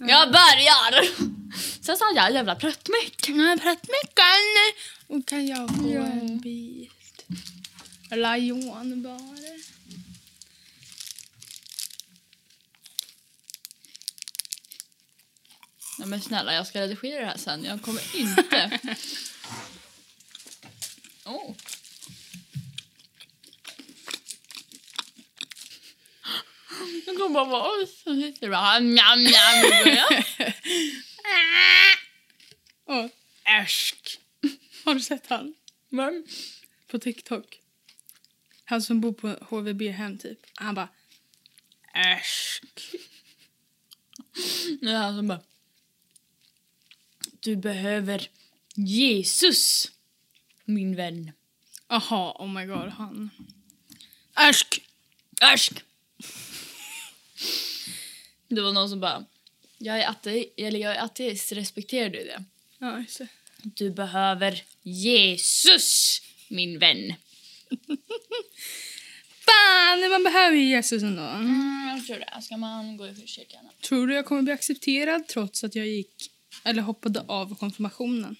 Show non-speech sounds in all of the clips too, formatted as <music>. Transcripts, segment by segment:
Jag börjar! Sen sa jag jävla. Nej, pruttmickan! Och kan jag få Ja. en bit? Lion bara. Nej men snälla, jag ska redigera det här sen. Jag kommer inte... <laughs> oh. Jag kommer bara vara... "Oj, Så sitter det bara... Njam, njam, Äschk. <laughs> Har du sett han? Men... På TikTok. Han som bor på HVB-hem typ. Han bara... Äschk. Det är han som bara... Du behöver Jesus, min vän. Aha, oh my god, han. Äschk! Äschk! Det var någon som bara... Jag är, ate eller jag är ateist, respekterar du det? Ja, just det. Du behöver Jesus, min vän. <laughs> Fan, man behöver ju Jesus ändå. Mm, jag tror det. Ska man gå i kyrkan? Tror du jag kommer bli accepterad trots att jag gick eller hoppade av konfirmationen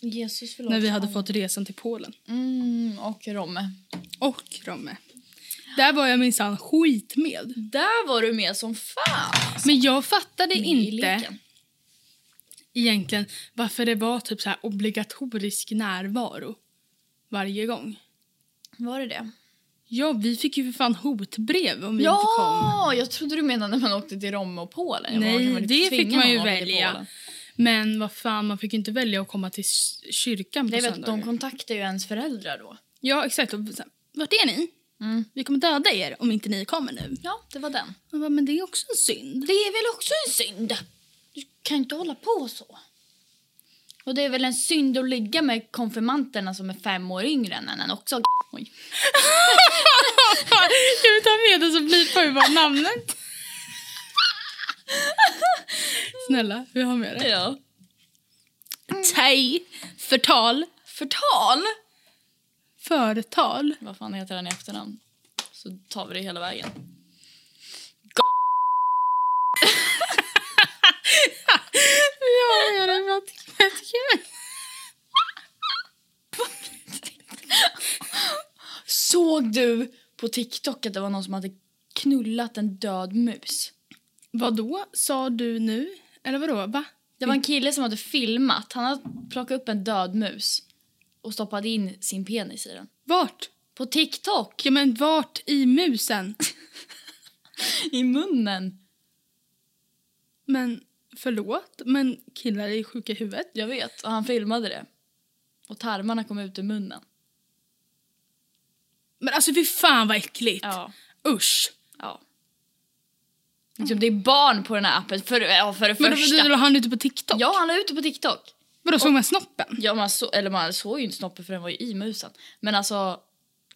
Jesus förlåt. när vi hade fått resan till Polen? Mm, och Romme. Och Romme. Där var jag minsann skit med. Där var du med som fan. Men jag fattade I inte egentligen varför det var typ så här obligatorisk närvaro varje gång. Var det det? Ja, vi fick ju för fan hotbrev om vi inte kom. Ja, jag trodde du menade när man åkte till Romme och Polen. Nej, det fick man ju välja. Men vad fan, man fick inte välja att komma till kyrkan på söndagar. de kontaktar ju ens föräldrar då. Ja, exakt. Och Vart är ni? Mm. Vi kommer döda er om inte ni kommer nu. Ja, det var den. Bara, men det är också en synd. Det är väl också en synd? Du kan inte hålla på så. Och det är väl en synd att ligga med konfirmanterna som är fem år yngre än en också. Oj. <laughs> Kan vi ta med det så blipar vi bara namnet? <laughs> Snälla, vi har med det. Ja. Tej, förtal, Förtal? Förtal. Vad fan heter den i efternamn? Så tar vi det hela vägen. Har med det för att det är kul. Såg du på TikTok att det var någon som hade knullat en död mus? Vadå, sa du nu? Eller vadå, va? Det var en kille som hade filmat. Han hade plockat upp en död mus och stoppat in sin penis i den. Vart? På TikTok! Ja men vart i musen? <laughs> I munnen. Men förlåt, men killar är sjuka i huvudet. Jag vet. Och han filmade det. Och tarmarna kom ut ur munnen. Men alltså fy fan vad äckligt. Ja. Usch. Ja. Liksom, det är barn på den här appen. För, ja, för det Men första. då, han ute på TikTok? Ja, han la ut det på TikTok. Vadå, såg man snoppen? Ja, man så, eller man såg ju inte snoppen för den var ju i musen. Men alltså,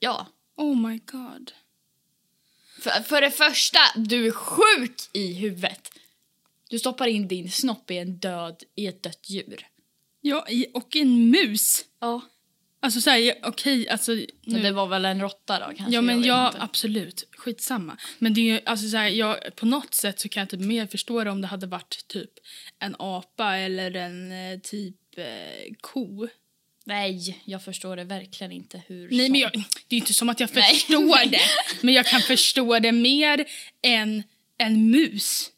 ja. Oh my god. För, för det första, du är sjuk i huvudet. Du stoppar in din snopp i en död, i ett dött djur. Ja, i- och en mus. Ja. Alltså såhär, okej, alltså... Men Nu. det var väl en råtta då kanske? Ja men jag inte. absolut. Skitsamma. Men det är ju, alltså såhär, jag, på något sätt så kan jag typ mer förstå det om det hade varit typ en apa eller en eh, typ eh, ko. Nej, jag förstår det verkligen inte hur Nej som- men jag, det är inte som att jag <laughs> Nej. förstår det. <laughs> Men jag kan förstå det mer än en mus.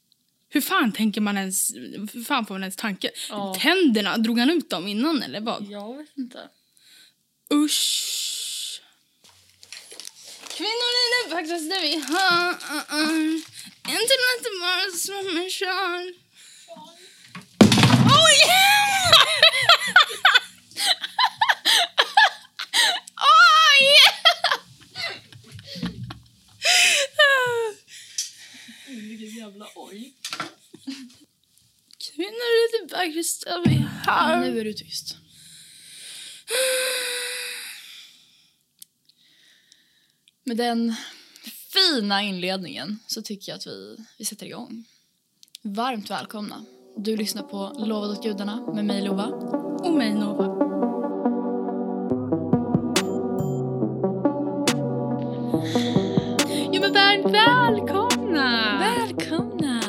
Hur fan tänker man ens, hur fan får man ens tanke? Ja. Tänderna, drog han ut dem innan eller vad? Jag vet inte. Usch. Kvinnor är det vackraste vi har. Uh, uh. Inte lite bara som en sjal. Oj! Oj! Vilket jävla oj. Kvinnor är det vackraste vi har. Nu är du tyst. <sighs> Med den fina inledningen så tycker jag att vi, vi sätter igång. Varmt välkomna. Du lyssnar på Lovad åt gudarna med mig Lova. Och mig Nova. Ja men varmt välkomna! Välkomna!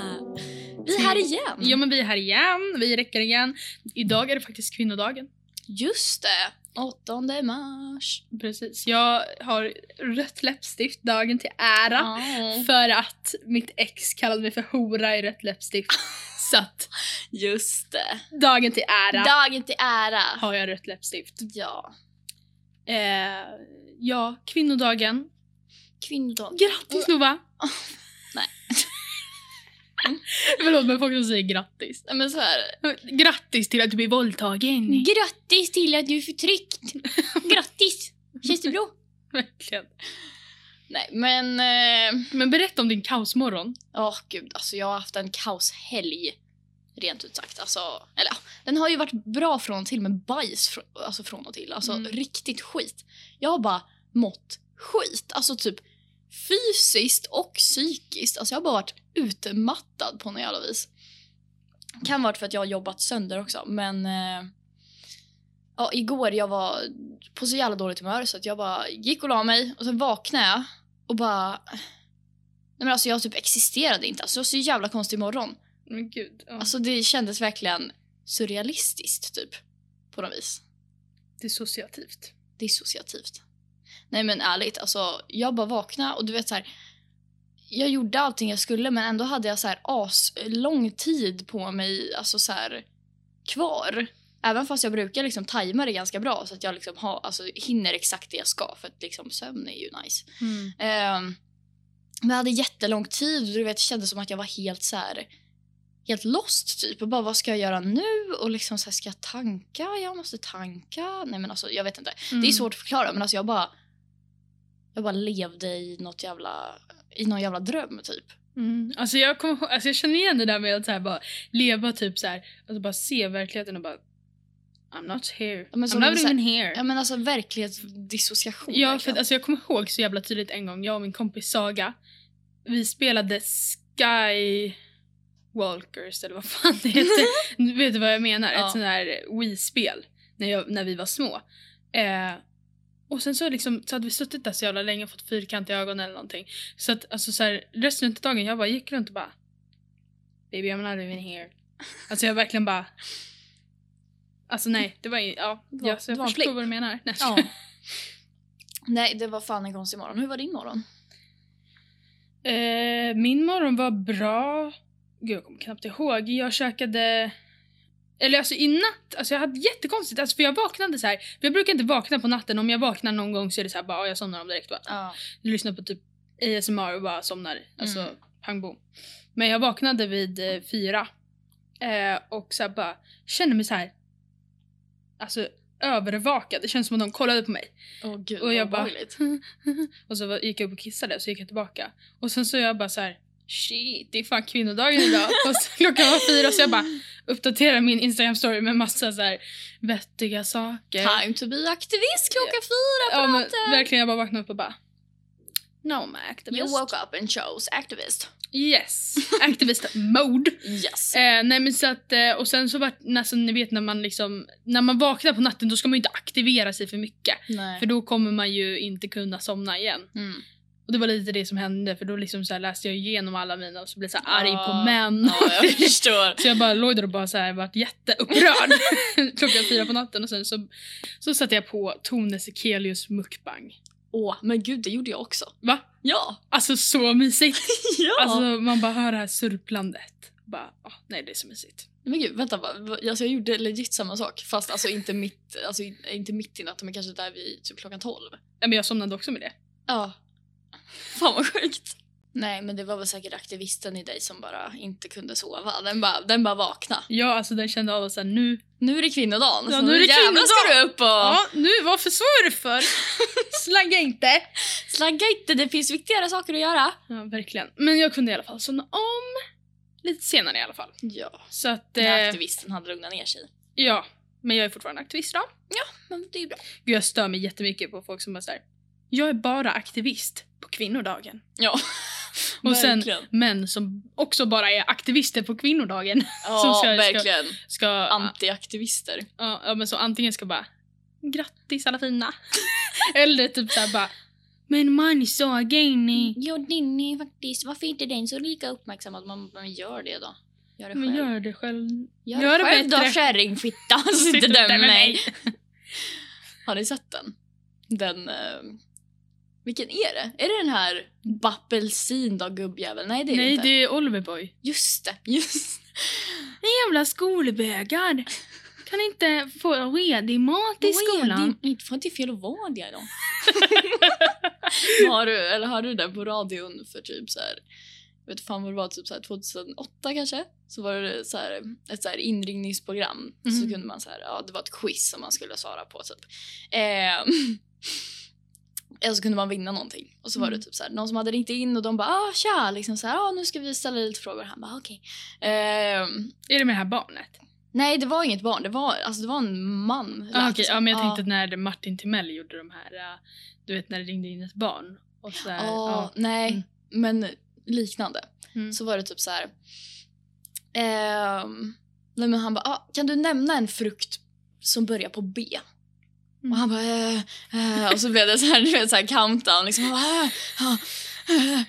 Vi är här igen. Ja men vi är här igen, vi räcker igen. Idag är det faktiskt kvinnodagen. Just det. 8 mars. Precis. Jag har rött läppstift dagen till ära. Ja. För att mitt ex kallade mig för hora i rött läppstift. <laughs> Så att Just det. dagen till ära Dagen till ära. har jag rött läppstift. Ja. Eh, ja, kvinnodagen. Kvinnodag. Grattis Nova! <laughs> Nej. <laughs> Förlåt men folk som säger grattis. Men så här. Grattis till att du blir våldtagen. Grattis till att du är förtryckt. <laughs> Grattis. Känns det bra? Verkligen. Nej men... eh, Men berätta om din kaosmorgon. Åh gud, alltså jag har haft en kaoshelg. Rent ut sagt. Alltså, eller den har ju varit bra från och till, men bajs från, alltså från och till. Alltså Mm. riktigt skit. Jag har bara mått skit. Alltså typ fysiskt och psykiskt. Alltså jag har bara varit utmattad på något jävla vis. Kan varit för att jag har jobbat sönder också, men... Eh, ja, igår jag var på så jävla dåligt humör så att jag bara gick och la mig och sen vaknade jag och bara... Nej men alltså jag typ existerade inte. Alltså det var så jävla konstig morgon. Men gud. Ja. Alltså det kändes verkligen surrealistiskt typ. På något vis. Dissociativt. Dissociativt. Nej men ärligt, alltså jag bara vaknade och du vet så här. Jag gjorde allting jag skulle men ändå hade jag så här as lång tid på mig alltså så här kvar. Även fast jag brukar liksom tajma det ganska bra så att jag liksom har, alltså, hinner exakt det jag ska för att liksom sömn är ju nice. Mm. Ehm, men jag hade jättelång tid och du vet, det kändes som att jag var helt så här helt lost typ. Och bara vad ska jag göra nu? Och liksom så här, ska jag tanka? Jag måste tanka. Nej men alltså jag vet inte. Det är svårt att förklara men alltså jag bara jag bara levde i något jävla i någon jävla dröm typ. Mm. Alltså, jag kommer ihåg- alltså jag känner igen det där med att så här bara leva typ så här, alltså bara se verkligheten och bara I'm not here. Ja, I'm not even here. Ja men alltså verklighetsdissociation. Ja, för verkligen. att, alltså, jag kommer ihåg så jävla tydligt en gång, jag och min kompis Saga, vi spelade Sky Walkers eller vad fan det heter. <laughs> Vet du vad jag menar? Ja. Ett sånt där Wii-spel när, jag, när vi var små. Eh, och sen så, liksom, så hade vi suttit där så jävla länge och fått fyrkantiga ögon eller någonting. Så att alltså, så här, resten av dagen jag bara gick runt och bara Baby I'm not even here. Alltså jag verkligen bara Alltså nej, det var ju, ja, Det var- ja så jag förstår flipp. vad du menar. Nej. Ja. <laughs> Nej det var fan en konstig morgon. Hur var din morgon? Eh, min morgon var bra. Gud, jag kommer knappt ihåg. Jag käkade... Eller alltså i natt, alltså jag hade jättekonstigt, alltså för jag vaknade så här. För jag brukar inte vakna på natten, om jag vaknar någon gång så är det så här bara, "Ja, jag somnar om direkt va. Ja. Jag lyssnar på typ ASMR och bara somnar, alltså Mm. pang bom. Men jag vaknade vid eh, fyra. Eh, och så här bara, kände mig så här. Alltså övervakad, det känns som att de kollade på mig. Åh gud Och jag vad bara- <laughs> och så gick jag upp och kissade och så gick jag tillbaka. Och sen så jag bara så här. Shit, det är fan kvinnodagen idag. <laughs> och så klockan var fyra så jag bara uppdaterar min Instagram story med massa så här vettiga saker. Time to be aktivist klockan fyra på Ja, men verkligen jag bara vaknade upp och bara No I'm activist. You woke up and chose activist. Yes, activist mode. <laughs> Yes. Eh, nej men så att, eh, och sen så vart, nästan ni vet när man liksom, när man vaknar på natten då ska man ju inte aktivera sig för mycket. Nej. För då kommer man ju inte kunna somna igen. Mm. Och det var lite det som hände för då liksom så läste jag igenom alla mina och så blev jag så här arg på män. Ja, jag <laughs> förstår. så jag bara låg där och bara så här vart jätteupprörd <laughs> klockan fyra på natten och sen så, så satte jag på Tone Sekelius mukbang. Åh, men gud det gjorde jag också. Va? Ja. Alltså så mysigt! <laughs> ja. Alltså man bara hör det här surplandet. Bara, åh, nej det är så mysigt. Men gud, vänta Alltså, jag gjorde legit samma sak. Fast alltså inte mitt, alltså, inte mitt i natten men kanske där vid typ klockan 12. Ja, men jag somnade också med det. Ja. <laughs> Fan vad sjukt. Nej men det var väl säkert aktivisten i dig som bara inte kunde sova. Den bara, den bara vakna. Ja alltså den kände av såhär nu, Nu är det kvinnodagen. Ja, så nu är det jävlar ska kvinnodagen. du upp och ja nu varför svor du för? <laughs> Slagga inte! slagga inte. Det finns viktigare saker att göra. Ja verkligen. Men jag kunde i alla fall somna om lite senare i alla fall. Ja. Så att, När eh, aktivisten hade lugnat ner sig. ja. Men jag är fortfarande aktivist då. Men det är bra. Gud jag stör mig jättemycket på folk som bara såhär, jag är bara aktivist på kvinnodagen. Ja. <laughs> Och sen Verkligen. män som också bara är aktivister på kvinnodagen <laughs> Ja, som ska- ska- verkligen. ska, Antiaktivister. ja, ja men så antingen ska bara, grattis alla fina. <laughs> Eller typ såhär bara, men man är så gay Ja, den är faktiskt... Varför är inte den så lika uppmärksammad? Man, man gör det då. Gör det Men själv. gör det själv. Gör, gör det det själv då bättre. kärringfitta. Sitter Sitter där med mig. Har ni sett den? Den... eh, vilken är det? Är det den här Bappelsin då gubbjäveln? Nej det är det Nej, inte. det är Oliverboy. Just det, just Ni jävla skolbögar. Kan inte få redig mat i skolan. Det inte får inte fel att vara det då. har du, eller har du den på radion för typ så här. Jag vet fan vad det var, typ så här 2008 kanske? Så var det så här, ett så här inringningsprogram. Så Mhm. kunde man så här, ja det var ett quiz som man skulle svara på typ. Eh, eller så kunde man vinna någonting. Och så var det Mm. typ så här, någon som hade ringt in och de bara ah tja, liksom så här, ah, nu ska vi ställa lite frågor. Han bara okej. Ehm, Är det med det här barnet? nej det var inget barn, det var, alltså, det var en man. Ah, som. ja, men jag Ja. tänkte när Martin Timell gjorde de här, äh, du vet när det ringde in ett barn. Och så här, Ja, ja. nej, Mm. men liknande. Mm. Så var det typ så här. ehm, nej men han bara, ah, kan du nämna en frukt som börjar på B? Mm. Och han bara, eh, eh, och så blev det så här, du vet, så här countdown. Liksom, Han bara, ah, eh,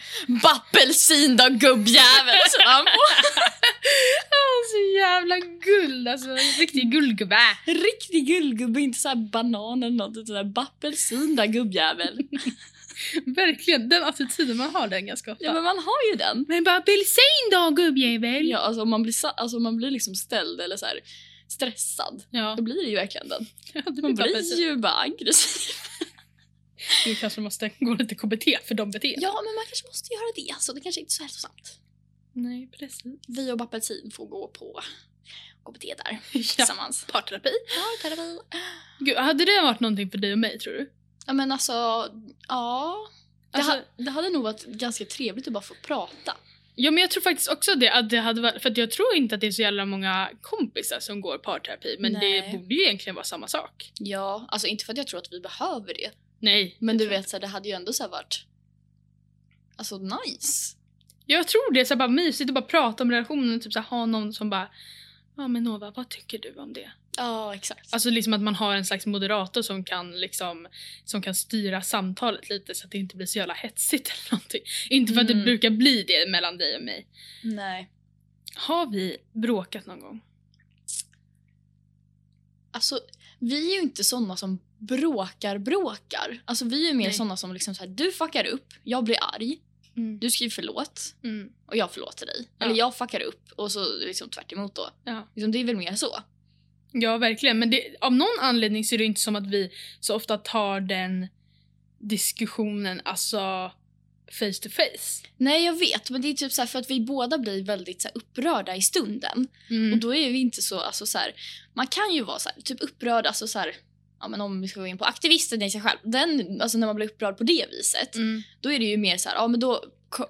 Bappelsin då gubbjävel! Så han Ah, <laughs> så jävla guld, alltså riktig guldgubbe. Riktig guldgubbe, inte så här banan eller något. Utan så här, Bappelsin då gubbjävel. <laughs> Verkligen, den attityden man har den ganska ofta. Ja men man har ju den. men bara apelsin då gubbjävel! Ja, alltså om man blir, alltså, man blir liksom ställd eller så här stressad. ja. Då blir det ju verkligen den. ja det Man blir ju bara aggressiv. Du kanske måste gå lite KBT för de beteenden. Ja, men man kanske måste göra det. Så det kanske inte är så hälsosamt. Nej, precis. Vi och Bappelsin får gå på KBT där <laughs> Ja. tillsammans. Parterapi. Ja, terapi. Gud, hade det varit någonting för dig och mig tror du? Ja, men alltså, ja. Det, Alltså- ha, det hade nog varit ganska trevligt att bara få prata. Ja men jag tror faktiskt också det, att det hade varit, för jag tror inte att det är så jävla många kompisar som går parterapi men Nej. det borde ju egentligen vara samma sak. Ja, alltså inte för att jag tror att vi behöver det. Nej. Men du vet, så här, det hade ju ändå så varit Alltså nice. Jag tror det så här bara mysigt att bara prata om relationen, typ så här, ha någon som bara Ja men Nova, vad tycker du om det? Ja, exakt. Alltså liksom att man har en slags moderator som kan liksom som kan styra samtalet lite så att det inte blir så jävla hetsigt <laughs> eller någonting. Inte för att det Mm. brukar bli det mellan dig och mig. Nej. Har vi bråkat någon gång? Alltså, vi är ju inte såna som bråkar bråkar. Alltså vi är mer Nej. såna som liksom så här, du fuckar upp, jag blir arg, Mm. du skriver förlåt Mm. och jag förlåter dig. Ja. Eller jag fuckar upp och så liksom tvärt emot då. Ja. Liksom, det är väl mer så. Ja, verkligen. Men det, av någon anledning så är det inte som att vi så ofta tar den diskussionen alltså face to face. Nej jag vet, men det är typ så här för att vi båda blir väldigt så upprörda i stunden. Mm. Och då är vi inte så, alltså så här, man kan ju vara så här, typ upprörd, alltså så här, ja men om vi ska gå in på aktivisten i sig själv. Den, alltså när man blir upprörd på det viset, Mm. då är det ju mer så här, ja men då,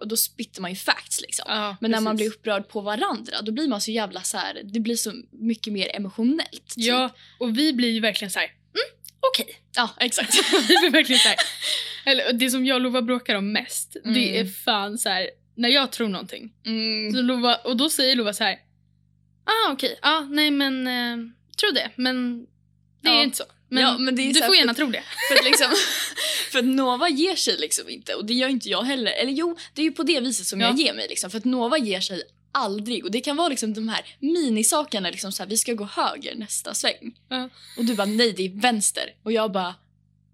då spittar man ju facts liksom. Ja, Men när man blir upprörd på varandra, då blir man så jävla så här, det blir så mycket mer emotionellt. typ. Ja, och vi blir ju verkligen så här. Mm, okej. ja exakt. <laughs> vi blir verkligen så här. Eller det som jag och Lova bråkar om mest, det Mm. är fan så här. när jag tror någonting. Mm. Så Lova, och då säger Lova så här. Ah okej, ah, nej men eh, tro det, men det är Ja. inte så. Men, Ja, men det är du får för- gärna tro det. För att, liksom, <laughs> för att Nova ger sig liksom inte och det gör inte jag heller. Eller jo, det är ju på det viset som Ja. jag ger mig liksom. För att Nova ger sig aldrig och det kan vara liksom de här minisakerna liksom så här, vi ska gå höger nästa sväng. Ja. Och du bara nej det är vänster och jag bara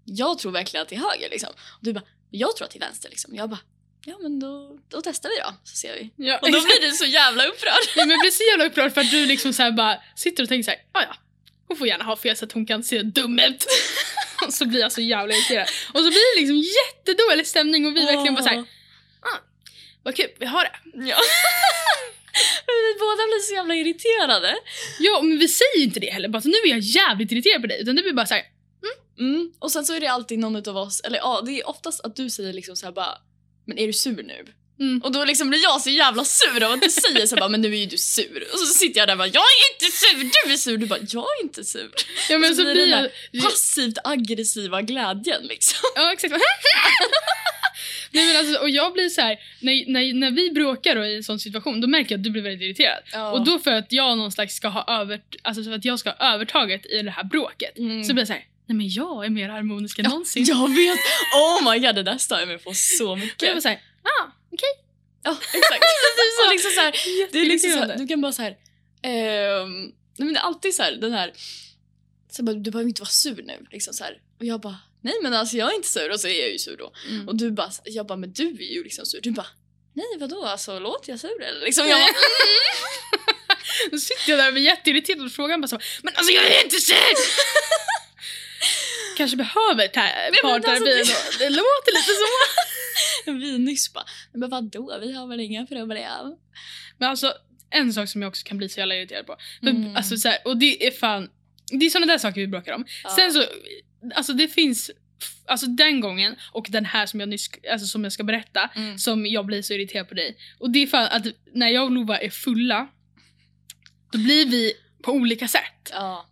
jag tror verkligen att det är höger liksom. Och du bara jag tror att det är vänster liksom. Jag bara ja men då, då testar vi då så ser vi. Ja, Och då blir du så jävla upprörd. Ja, men jag blir så jävla upprörd för att du liksom så bara sitter och tänker så här, "Ah, ja, hon får gärna ha fel så att hon kan se dum ut. <laughs> och så blir jag så jävla irriterad. Och så blir det liksom jättedålig stämning och vi verkligen bara så här, ah, vad kul, vi har det. Ja. <laughs> Men vi båda blir så jävla irriterade. Ja, men vi säger ju inte det heller, bara så nu är jag jävligt irriterad på dig. Utan det blir bara så här, Mm. Och sen så är det alltid någon av oss, eller ja det är oftast att du säger liksom så här bara Men är du sur nu? Mm. Och då liksom blir jag så jävla sur av att du säger så här, bara men nu är ju du sur. Och så sitter jag där och bara jag är inte sur, du är sur. Du bara jag är inte sur. ja men Och så, så blir blir det jag... Passivt aggressiva glädjen liksom. Ja exakt. <laughs> Nej men alltså, och jag blir så här, när, när, när vi bråkar då i en sån situation, då märker jag att du blir väldigt irriterad. Och då för att jag någon ska ha över, alltså för att jag ska ha övertaget i det här bråket, Mm. så blir jag så här, nej men jag är mer harmonisk än Ja, någonsin. Jag vet! Oh my god det där stör jag mig på så Och jag mycket. var såhär, ah okej. Ja, exakt. <laughs> det är så liksom så här, det är liksom så här, du kan bara så här, ehm, nej men det är alltid så här den här, så bara, du behöver inte vara sur nu. Liksom så här. Och jag bara, nej men alltså jag är inte sur och så är jag ju sur då. Mm. Och du bara, jag bara, men du är ju liksom sur. Du bara, nej vadå alltså låter jag sur eller? Liksom, jag bara, <laughs> Då sitter jag där och är jätteirriterad och frågar bara så, Men alltså jag är inte sur! <laughs> Kanske behöver alltså, parterapi det- ändå. Det låter lite så. <laughs> vi nyss bara, men vadå vi har väl inga problem. Men alltså en sak som jag också kan bli så jävla irriterad på. För, Mm. alltså, så här, och det är fan, det är såna där saker vi bråkar om. Ja. Sen så, alltså det finns, alltså den gången och den här som jag nyss, alltså som jag ska berätta, Mm. som jag blir så irriterad på dig. Och det är fan att när jag och Lova är fulla, då blir vi på olika sätt. Ja.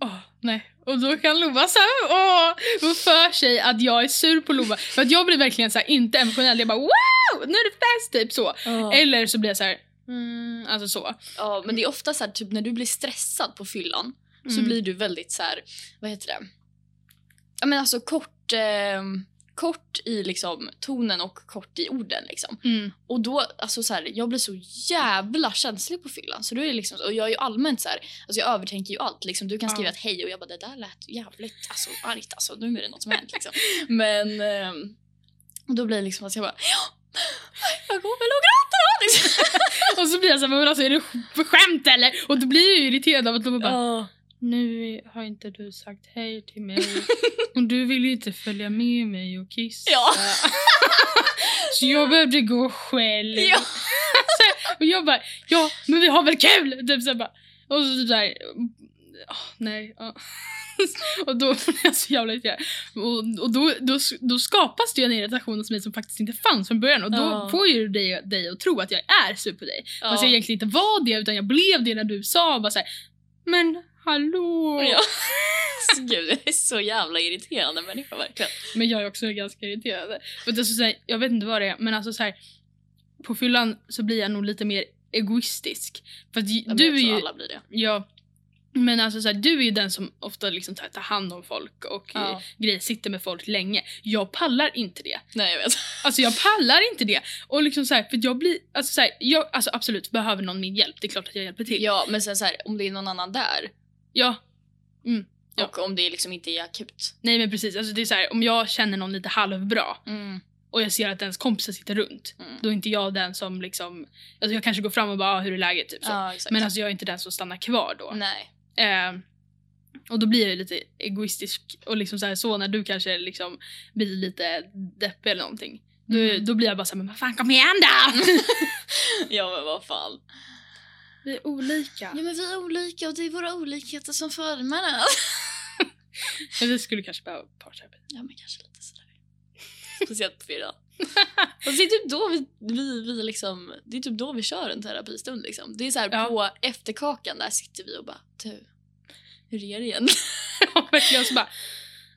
Åh, nej. Och då kan Lova så här, åh, få för sig att jag är sur på Lova. För att jag blir verkligen så här, inte emotionell. Jag bara wow, nu är det fest typ så. Ja. Eller så blir jag så här, mm, alltså så. ja men det är ofta så här, typ när du blir stressad på fyllan så Mm. blir du väldigt så här, vad heter det? Ja men alltså kort, eh, kort i liksom tonen och kort i orden liksom. Mm. Och då, alltså så här, jag blir så jävla känslig på fyllan. Så då är det liksom, och jag är ju allmänt så här, alltså jag övertänker ju allt. Liksom, du kan skriva Ja. ett hej och jag bara det där lät jävligt alltså, argt alltså, nu är det något som hänt liksom. <laughs> Men och då blir det liksom att jag bara ja, jag kommer att gråta liksom. <laughs> Och så blir jag så här, men alltså är det skämt eller? Och då blir jag ju irriterad av att Lova bara, Ja. Nu har inte du sagt hej till mig. <laughs> Och du vill ju inte följa med mig och kissa. Ja. <laughs> Så jag behövde gå själv. Ja. <laughs> Så, och jag bara, ja men vi har väl kul! Typ så bara. Och så typ såhär, åh, nej. ja. och då blir jag så jävla irriterad. Och, och då, då, då skapas det ju en irritation hos mig som faktiskt inte fanns från början. Och då Ja. får ju dig, dig att tro att jag är sur på dig. Ja. Fast jag egentligen inte var det utan jag blev det när du sa bara såhär, men hallå! Ja. <laughs> Gud, jag är så jävla irriterande människa verkligen. Men jag är också ganska irriterad. För att alltså, så här, jag vet inte vad det är, men alltså så här, på fyllan så blir jag nog lite mer egoistisk. För att Ja, men du jag är ju, alla blir det. ja, men alltså så här, du är ju den som ofta liksom tar, tar hand om folk och Ja. eh, grejer, sitter med folk länge. Jag pallar inte det. Nej jag vet. <laughs> Alltså jag pallar inte det. Och liksom så här, för jag blir, alltså så här, jag, alltså absolut, behöver någon min hjälp, det är klart att jag hjälper till. Ja men sen så här, om det är någon annan där Ja, Ja. och om det liksom inte är akut. nej men precis, alltså det är så här, om jag känner någon lite halvbra Mm. och jag ser att ens kompisar sitter runt, Mm. då är inte jag den som liksom, alltså jag kanske går fram och bara ah, hur är läget typ så. Ja. Men alltså jag är inte den som stannar kvar då. Nej. Eh, och då blir jag lite egoistisk och liksom så, här, så när du kanske liksom blir lite deppig eller någonting. Då, Mm. då blir jag bara såhär, men vad fan kom igen då! <laughs> ja men vad fan. Vi är olika. Ja men vi är olika och det är våra olikheter som formar oss. <laughs> Men vi skulle kanske behöva parterapi. Ja men kanske lite sådär. <laughs> Speciellt på fyllan. <laughs> Fast det är typ då vi, vi, vi liksom, det är typ då vi kör en terapistund liksom. Det är så här Ja. på efterkakan där sitter vi och bara du, hur är det igen? Ja, verkligen. Så bara,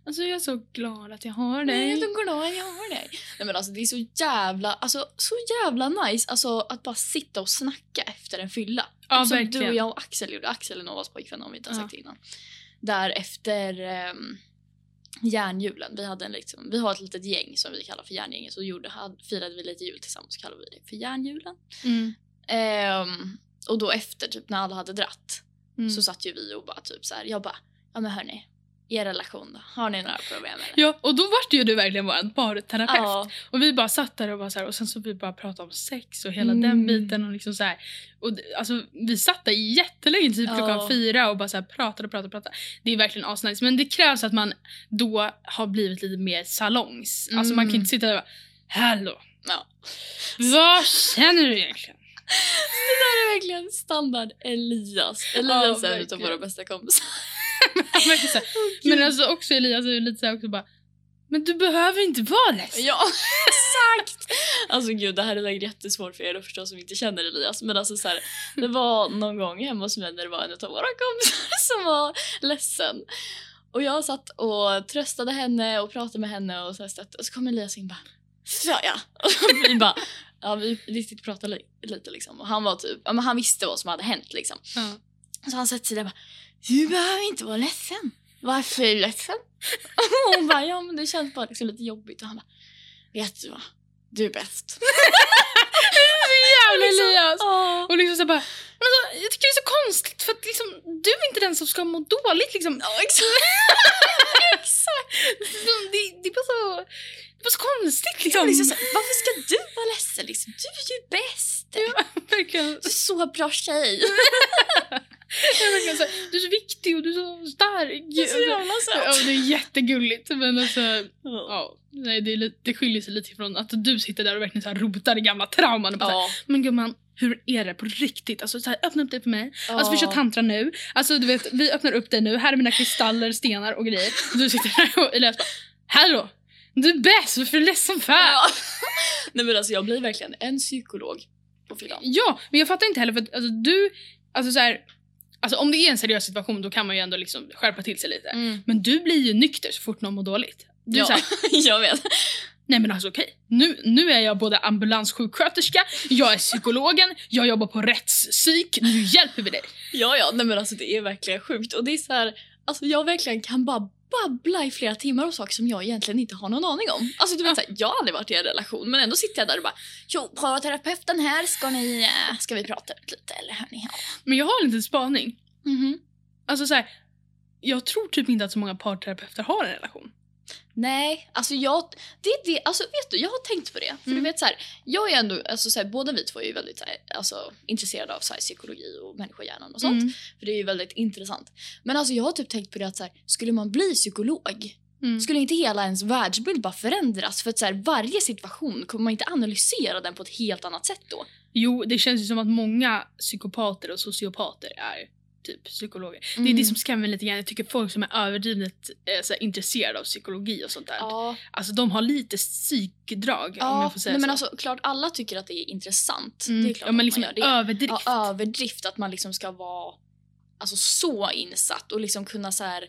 alltså jag är så glad att jag har Nej, dig. jag är så glad jag har dig. Nej men alltså det är så jävla, alltså så jävla nice alltså att bara sitta och snacka efter en fylla. Ja, som verkligen. du och jag och Axel gjorde. Axel är Novas pojkvän om vi inte har sagt det innan. Där efter um, järnhjulen, vi, hade en liksom, vi har ett litet gäng som vi kallar för järngänget så gjorde, firade vi lite jul tillsammans så kallade vi det för järnjulen. Mm. Ehm, och då efter typ när alla hade dratt Mm. så satt ju vi och bara typ så här, jag bara, ja men hörni, er relation då, har ni några problem eller? Ja, och då vart ju du verkligen vår parterapeut. Ja, Och vi bara satt där och, bara så här, och sen så vi bara pratade om sex och hela Mm. den biten. Och liksom så här, och alltså, vi satt där jättelänge, typ Ja. klockan fyra och bara så här pratade och pratade och pratade. Det är verkligen asnice. Men det krävs att man då har blivit lite mer salongs. Alltså man kan Mm. inte sitta där och bara Hallå, ja. vad känner du egentligen? Det där är verkligen standard Elias. Elias Ja, är en verkligen. våra bästa kompisar. <laughs> Men alltså också Elias är ju lite så här också bara Men du behöver inte vara ledsen. Ja, <laughs> exakt! Alltså gud, det här är säkert jättesvårt för er att förstå som inte känner Elias. Men alltså så här, det var någon gång hemma hos mig när det var en av våra kompisar som var ledsen. Och jag satt och tröstade henne och pratade med henne och så här stötte. Och så kom Elias in och bara Så ja! Och vi bara, ja vi riktigt pratade li- lite liksom. Och han var typ, ja men han visste vad som hade hänt liksom. Ja. Så han sätter sig där och bara Du behöver inte vara ledsen. Varför är du ledsen? Och <laughs> hon bara ja men det känns bara liksom lite jobbigt och han bara Vet du vad? Du är bäst. <laughs> Jävla liksom- Elias! Ja. Och liksom så bara, men alltså, jag tycker det är så konstigt för att liksom, du är inte den som ska må dåligt liksom. Ja, exakt. <laughs> exakt. Det, det är bara så, det är bara så konstigt Liksom. liksom. Liksom, så, varför ska du vara ledsen? Liksom? Du är ju bäst. Verkligen. Du är så bra tjej. <laughs> Så du är så viktig och du är så stark. Du är så jävla Ja, söt. det är jättegulligt men alltså, ja, nej, det, är lite, det skiljer sig lite från att du sitter där och verkligen så här rotar i gamla trauman och bara så här, Ja. Men gumman, hur är det på riktigt? Alltså så här, öppna upp det för mig. Alltså vi kör Ja. tantra nu. Alltså du vet, vi öppnar upp det nu. Här är mina kristaller, stenar och grejer. Och du sitter där och Elias bara Hallå! Du är bäst, varför är du ledsen för? Ja. Ja. <laughs> Nej men alltså jag blir verkligen en psykolog på fyllan. men jag fattar inte heller för att alltså, du, alltså så här, alltså om det är en seriös situation då kan man ju ändå liksom skärpa till sig lite. Mm. Men du blir ju nykter så fort någon mår dåligt. Du Ja, här, <laughs> jag vet. Nej men alltså okej, nu, nu är jag både ambulanssjuksköterska, jag är psykologen, jag jobbar på rättspsyk, nu hjälper vi dig. Ja, ja, nej men alltså det är verkligen sjukt. Och det är så här, alltså jag verkligen kan bara babbla i flera timmar om saker som jag egentligen inte har någon aning om. Alltså du vet, så här, jag har aldrig varit i en relation men ändå sitter jag där och bara Jo, parterapeuten här, ska, ni, eh, ska vi prata ut lite eller hör ni? Ja. Men jag har en liten spaning. Mhm. Alltså så här, jag tror typ inte att så många parterapeuter har en relation. Nej, alltså jag, det det, alltså vet du, jag har tänkt på det. För Mm. du vet så här, jag är ändå, alltså så här, båda vi två är ju väldigt så här, alltså, intresserade av så här, psykologi och människohjärnan och sånt. Mm. För det är ju väldigt intressant. Men alltså jag har typ tänkt på det att så här, skulle man bli psykolog, Mm. skulle inte hela ens världsbild bara förändras? För att så här, varje situation, kommer man inte analysera den på ett helt annat sätt då? Jo, det känns ju som att många psykopater och sociopater är typ psykologer. Det är Mm. det som skrämmer lite grann. Jag tycker folk som är överdrivet eh, intresserade av psykologi och sånt där. Ja, Alltså de har lite psykdrag om ja jag får säga nej, men så. alltså klart alla tycker att det är intressant. Mm. Det är klart ja, men liksom man gör det. överdrift. Ja, överdrift, att man liksom ska vara alltså, så insatt och liksom kunna så här,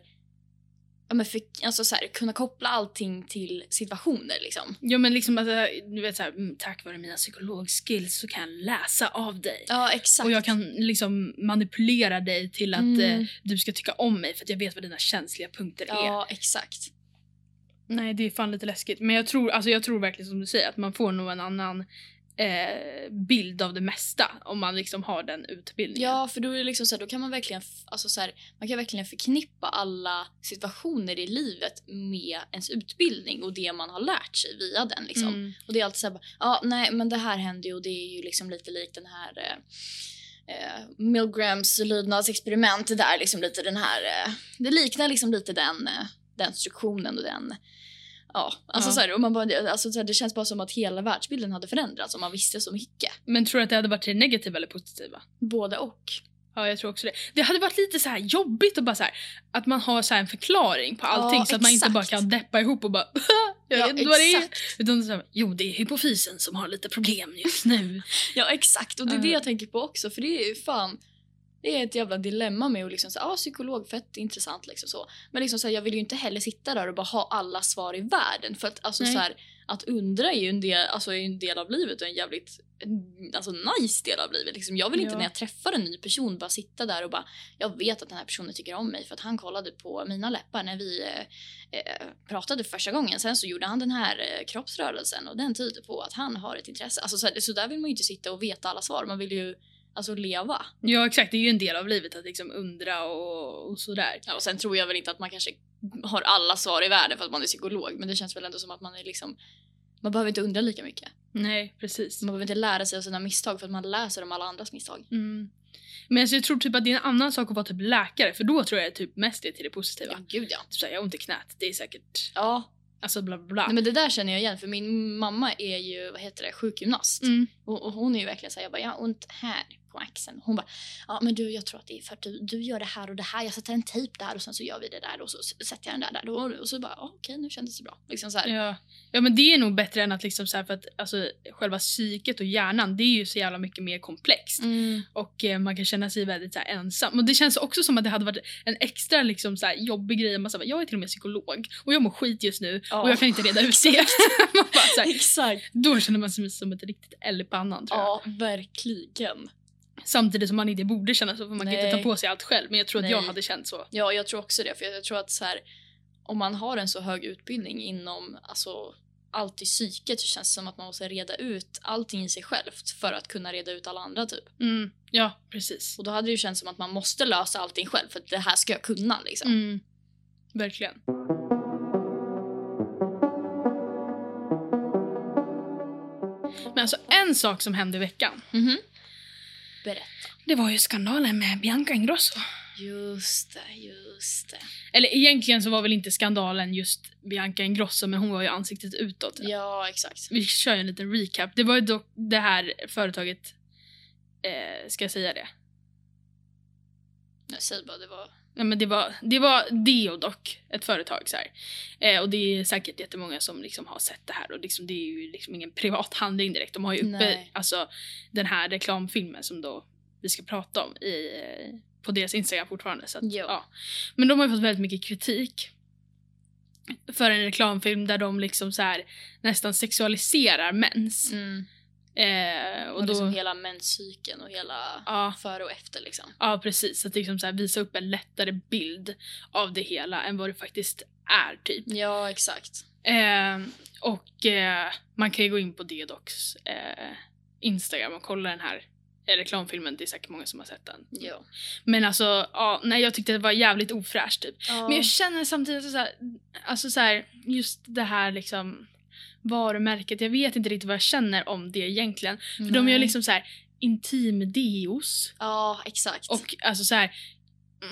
ja, men för, alltså, så här, kunna koppla allting till situationer. Liksom. Ja men liksom alltså, du vet såhär, mm, tack vare mina psykologskills så kan jag läsa av dig. Ja, exakt. Och jag kan liksom manipulera dig till att Mm. eh, du ska tycka om mig för att jag vet vad dina känsliga punkter är. Ja, exakt. Nej det är fan lite läskigt. Men jag tror, alltså, jag tror verkligen som du säger att man får nog en annan eh, bild av det mesta om man liksom har den utbildningen. Ja, för då är det liksom så här, då kan man verkligen, alltså så här, man kan verkligen förknippa alla situationer i livet med ens utbildning och det man har lärt sig via den. Liksom. Mm. Och det är alltid så ja nej men det här händer ju och det är ju liksom lite likt den här eh, eh, Milgrams lydnadsexperiment. Det där liksom lite den här, eh, det liknar liksom lite den, eh, den struktionen och den Ja, alltså Ja. Så här, och man bara, alltså så här, det känns bara som att hela världsbilden hade förändrats om man visste så mycket. Men tror du att det hade varit det negativa eller positiva? Både och. Ja, jag tror också det. Det hade varit lite så här jobbigt att bara så här, att man har så en förklaring på allting Ja, så att man inte bara kan deppa ihop och bara <laughs> jag Ja, vet inte vad det är. Utan så här, jo det är hypofysen som har lite problem just nu. <laughs> Ja exakt och det är det Ja. jag tänker på också för det är ju fan det är ett jävla dilemma med att liksom säga ah, psykolog, fett intressant liksom så. Men liksom så här, jag vill ju inte heller sitta där och bara ha alla svar i världen för att alltså Nej. så här, att undra är ju en del, alltså, är en del av livet och en jävligt alltså, nice del av livet. Liksom, jag vill inte Ja. när jag träffar en ny person bara sitta där och bara jag vet att den här personen tycker om mig för att han kollade på mina läppar när vi eh, eh, pratade första gången. Sen så gjorde han den här eh, kroppsrörelsen och den tyder på att han har ett intresse. Alltså, så, här, så där vill man ju inte sitta och veta alla svar. Man vill ju alltså leva. Ja exakt, det är ju en del av livet att liksom undra och, och sådär. Ja, och sen tror jag väl inte att man kanske har alla svar i världen för att man är psykolog. Men det känns väl ändå som att man är liksom man behöver inte undra lika mycket. Nej precis. Man behöver inte lära sig av sina misstag för att man läser om alla andras misstag. Mm. Men alltså, jag tror typ att det är en annan sak att vara typ läkare för då tror jag typ mest det är till det positiva. Ja, gud ja. Typ såhär, jag har ont i knät, det är säkert Ja, alltså bla bla nej, men det där känner jag igen för min mamma är ju, vad heter det, sjukgymnast. Mm. Och, och hon är ju verkligen såhär, jag bara, jag har ont här på axeln. Hon bara, ja men du jag tror att det är för att du, du gör det här och det här, jag sätter en tejp där och sen så gör vi det där och så sätter jag den där där och, och så bara, okej nu kändes det bra. Liksom så här. Ja. ja men det är nog bättre än att liksom så här, för att alltså, själva psyket och hjärnan det är ju så jävla mycket mer komplext. Mm. Och eh, man kan känna sig väldigt så här, ensam. Och det känns också som att det hade varit en extra liksom, så här, jobbig grej. Man, så jag är till och med psykolog och jag mår skit just nu Ja. och jag kan inte reda ut det. <laughs> <laughs> bara, här, Exakt. då känner man sig som ett riktigt L i pannan tror jag. Ja, verkligen. Samtidigt som man inte borde känna så för man kan inte Nej. ta på sig allt själv. Men jag tror att jag Nej. hade känt så. Ja, jag tror också det. För jag, tror att så här, om man har en så hög utbildning inom alltså, alltid psyket så känns det som att man måste reda ut allting i sig självt för att kunna reda ut alla andra typ. Mm. Ja, precis. Och då hade det ju känts som att man måste lösa allting själv för det här ska jag kunna liksom. Mm. Verkligen. Men alltså en sak som hände i veckan. Mhm. Berätta. Det var ju skandalen med Bianca Ingrosso. Just det, just det. Eller egentligen så var väl inte skandalen just Bianca Ingrosso men hon var ju ansiktet utåt. Ja, exakt. Vi kör en liten recap. Det var ju dock det här företaget, eh, ska jag säga det? Jag säger bara det var... Ja, men det var, det var Deodoc, ett företag. Så. Eh, och det är säkert jättemånga som liksom har sett det här. Och liksom, det är ju liksom ingen privat handling direkt. De har ju uppe Nej. alltså, den här reklamfilmen som då vi ska prata om i, eh, på deras Instagram fortfarande. Så att, Ja. Men de har fått väldigt mycket kritik för en reklamfilm där de liksom så här, nästan sexualiserar mens. Mm. Eh, Och, och då, liksom hela menscykeln och hela ja, före och efter liksom. Ja, precis. Att liksom så här visa upp en lättare bild av det hela än vad det faktiskt är, typ. Ja, exakt. Eh, och eh, man kan ju gå in på Dedocs eh, Instagram och kolla den här reklamfilmen. Det är säkert många som har sett den. Ja. Men alltså, ja, nej, jag tyckte det var jävligt ofräscht, typ. ja. Men jag känner samtidigt så här, alltså så här, just det här liksom varumärket. Jag vet inte riktigt vad jag känner om det egentligen. För de gör Nej. liksom så här intimdeos. Ja, exakt. Och alltså så här.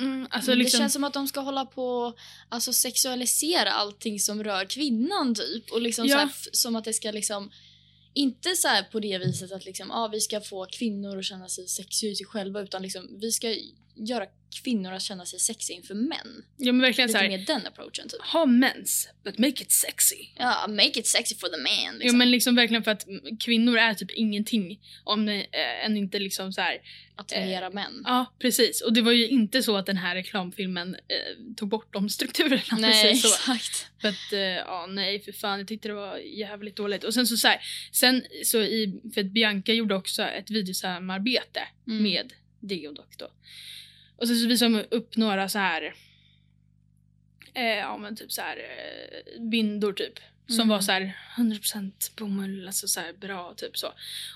Mm, alltså Men liksom, Det känns som att de ska hålla på alltså sexualisera allting som rör kvinnan typ. Och liksom Ja. så som att det ska liksom inte så här på det viset att liksom, ah, vi ska få kvinnor att känna sig sexiga i sig själva utan liksom, vi ska göra kvinnor att känna sig sexiga inför män. ja men verkligen så Lite här. mer den approachen typ. Ha mens, but make it sexy. Ja, make it sexy for the man. Ja Liksom. men liksom verkligen för att kvinnor är typ ingenting om det äh, än inte liksom så här. Attrahera män. Ja precis och det var ju inte så att den här reklamfilmen eh, tog bort de strukturerna. <laughs> Nej, så. exakt. För att, eh, ja nej för fan jag tyckte det var jävligt dåligt. Och sen så, så här, sen så i, för att Bianca gjorde också ett videosamarbete Mm. med Deodoc då. Och sen så visade de upp några så här eh, ja men typ så här eh, bindor typ. Som Mm. var så här 100% bomull, alltså så här bra typ så.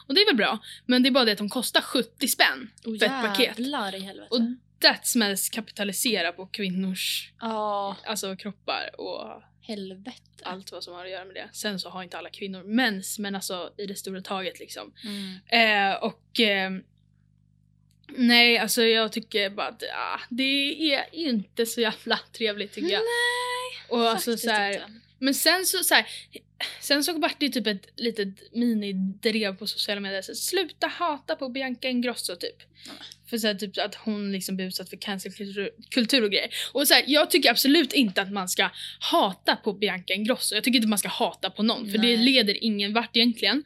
Och det är väl bra, men det är bara det att de kostar 70 spänn Oh, för ett paket. i helvete. Och that smells kapitalisera på kvinnors Ja, alltså kroppar och helvete. allt vad som har att göra med det. Sen så har inte alla kvinnor mens, men alltså i det stora taget liksom. Mm. Eh, och eh, nej, alltså jag tycker bara att ah, det är inte så jävla trevligt tycker jag. Nej, och alltså så här, inte. men sen så, så här, sen så vart det typ ett litet minidrev på sociala medier. Så, sluta hata på Bianca Ingrosso typ. Ja. För så här, typ att hon liksom blir utsatt för cancelkultur kultur och grejer. Och så här, jag tycker absolut inte att man ska hata på Bianca Ingrosso. Jag tycker inte man ska hata på någon för det leder ingen vart egentligen.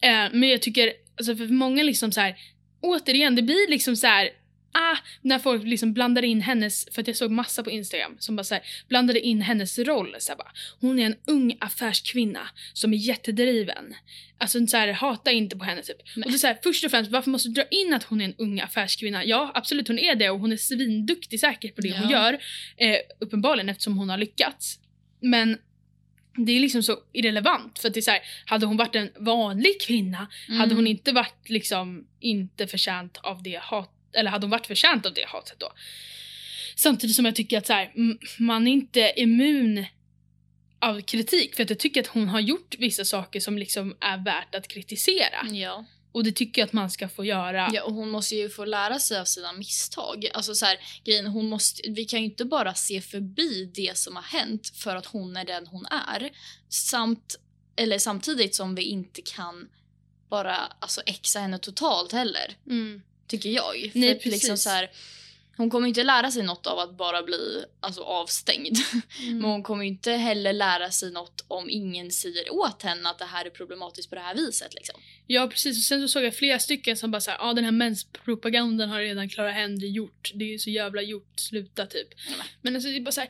Eh, men jag tycker, alltså för många liksom så här, återigen det blir liksom så här. Ah, när folk liksom blandar in hennes, för att jag såg massa på Instagram som bara så här, blandade in hennes roll. Så bara, hon är en ung affärskvinna som är jättedriven. Alltså så här, hata inte på henne typ. Nej. Och är så här, först och främst, varför måste du dra in att hon är en ung affärskvinna? Ja, absolut hon är det och hon är svinduktig säkert på det hon Ja. gör. Eh, uppenbarligen eftersom hon har lyckats. Men det är liksom så irrelevant för att det är så här, hade hon varit en vanlig kvinna Mm. hade hon inte varit liksom inte förtjänt av det hat eller hade hon varit förtjänt av det hatet då? Samtidigt som jag tycker att så här, man är inte immun av kritik för att jag tycker att hon har gjort vissa saker som liksom är värt att kritisera. Ja. Och det tycker jag att man ska få göra. ja, och hon måste ju få lära sig av sina misstag. Alltså så här, grejen, hon måste, vi kan ju inte bara se förbi det som har hänt för att hon är den hon är. Samt, eller samtidigt som vi inte kan bara alltså, exa henne totalt heller. Mm. Tycker jag. För Nej, liksom precis. så här, hon kommer inte lära sig något av att bara bli alltså, avstängd. Men hon kommer inte heller lära sig något om ingen säger åt henne att det här är problematiskt på det här viset. Liksom. Ja precis, och sen så såg jag flera stycken som bara såhär, ja ah, den här menspropagandan har redan Clara Henry gjort. Det är ju så jävla gjort, sluta typ. men. Men alltså det är bara såhär,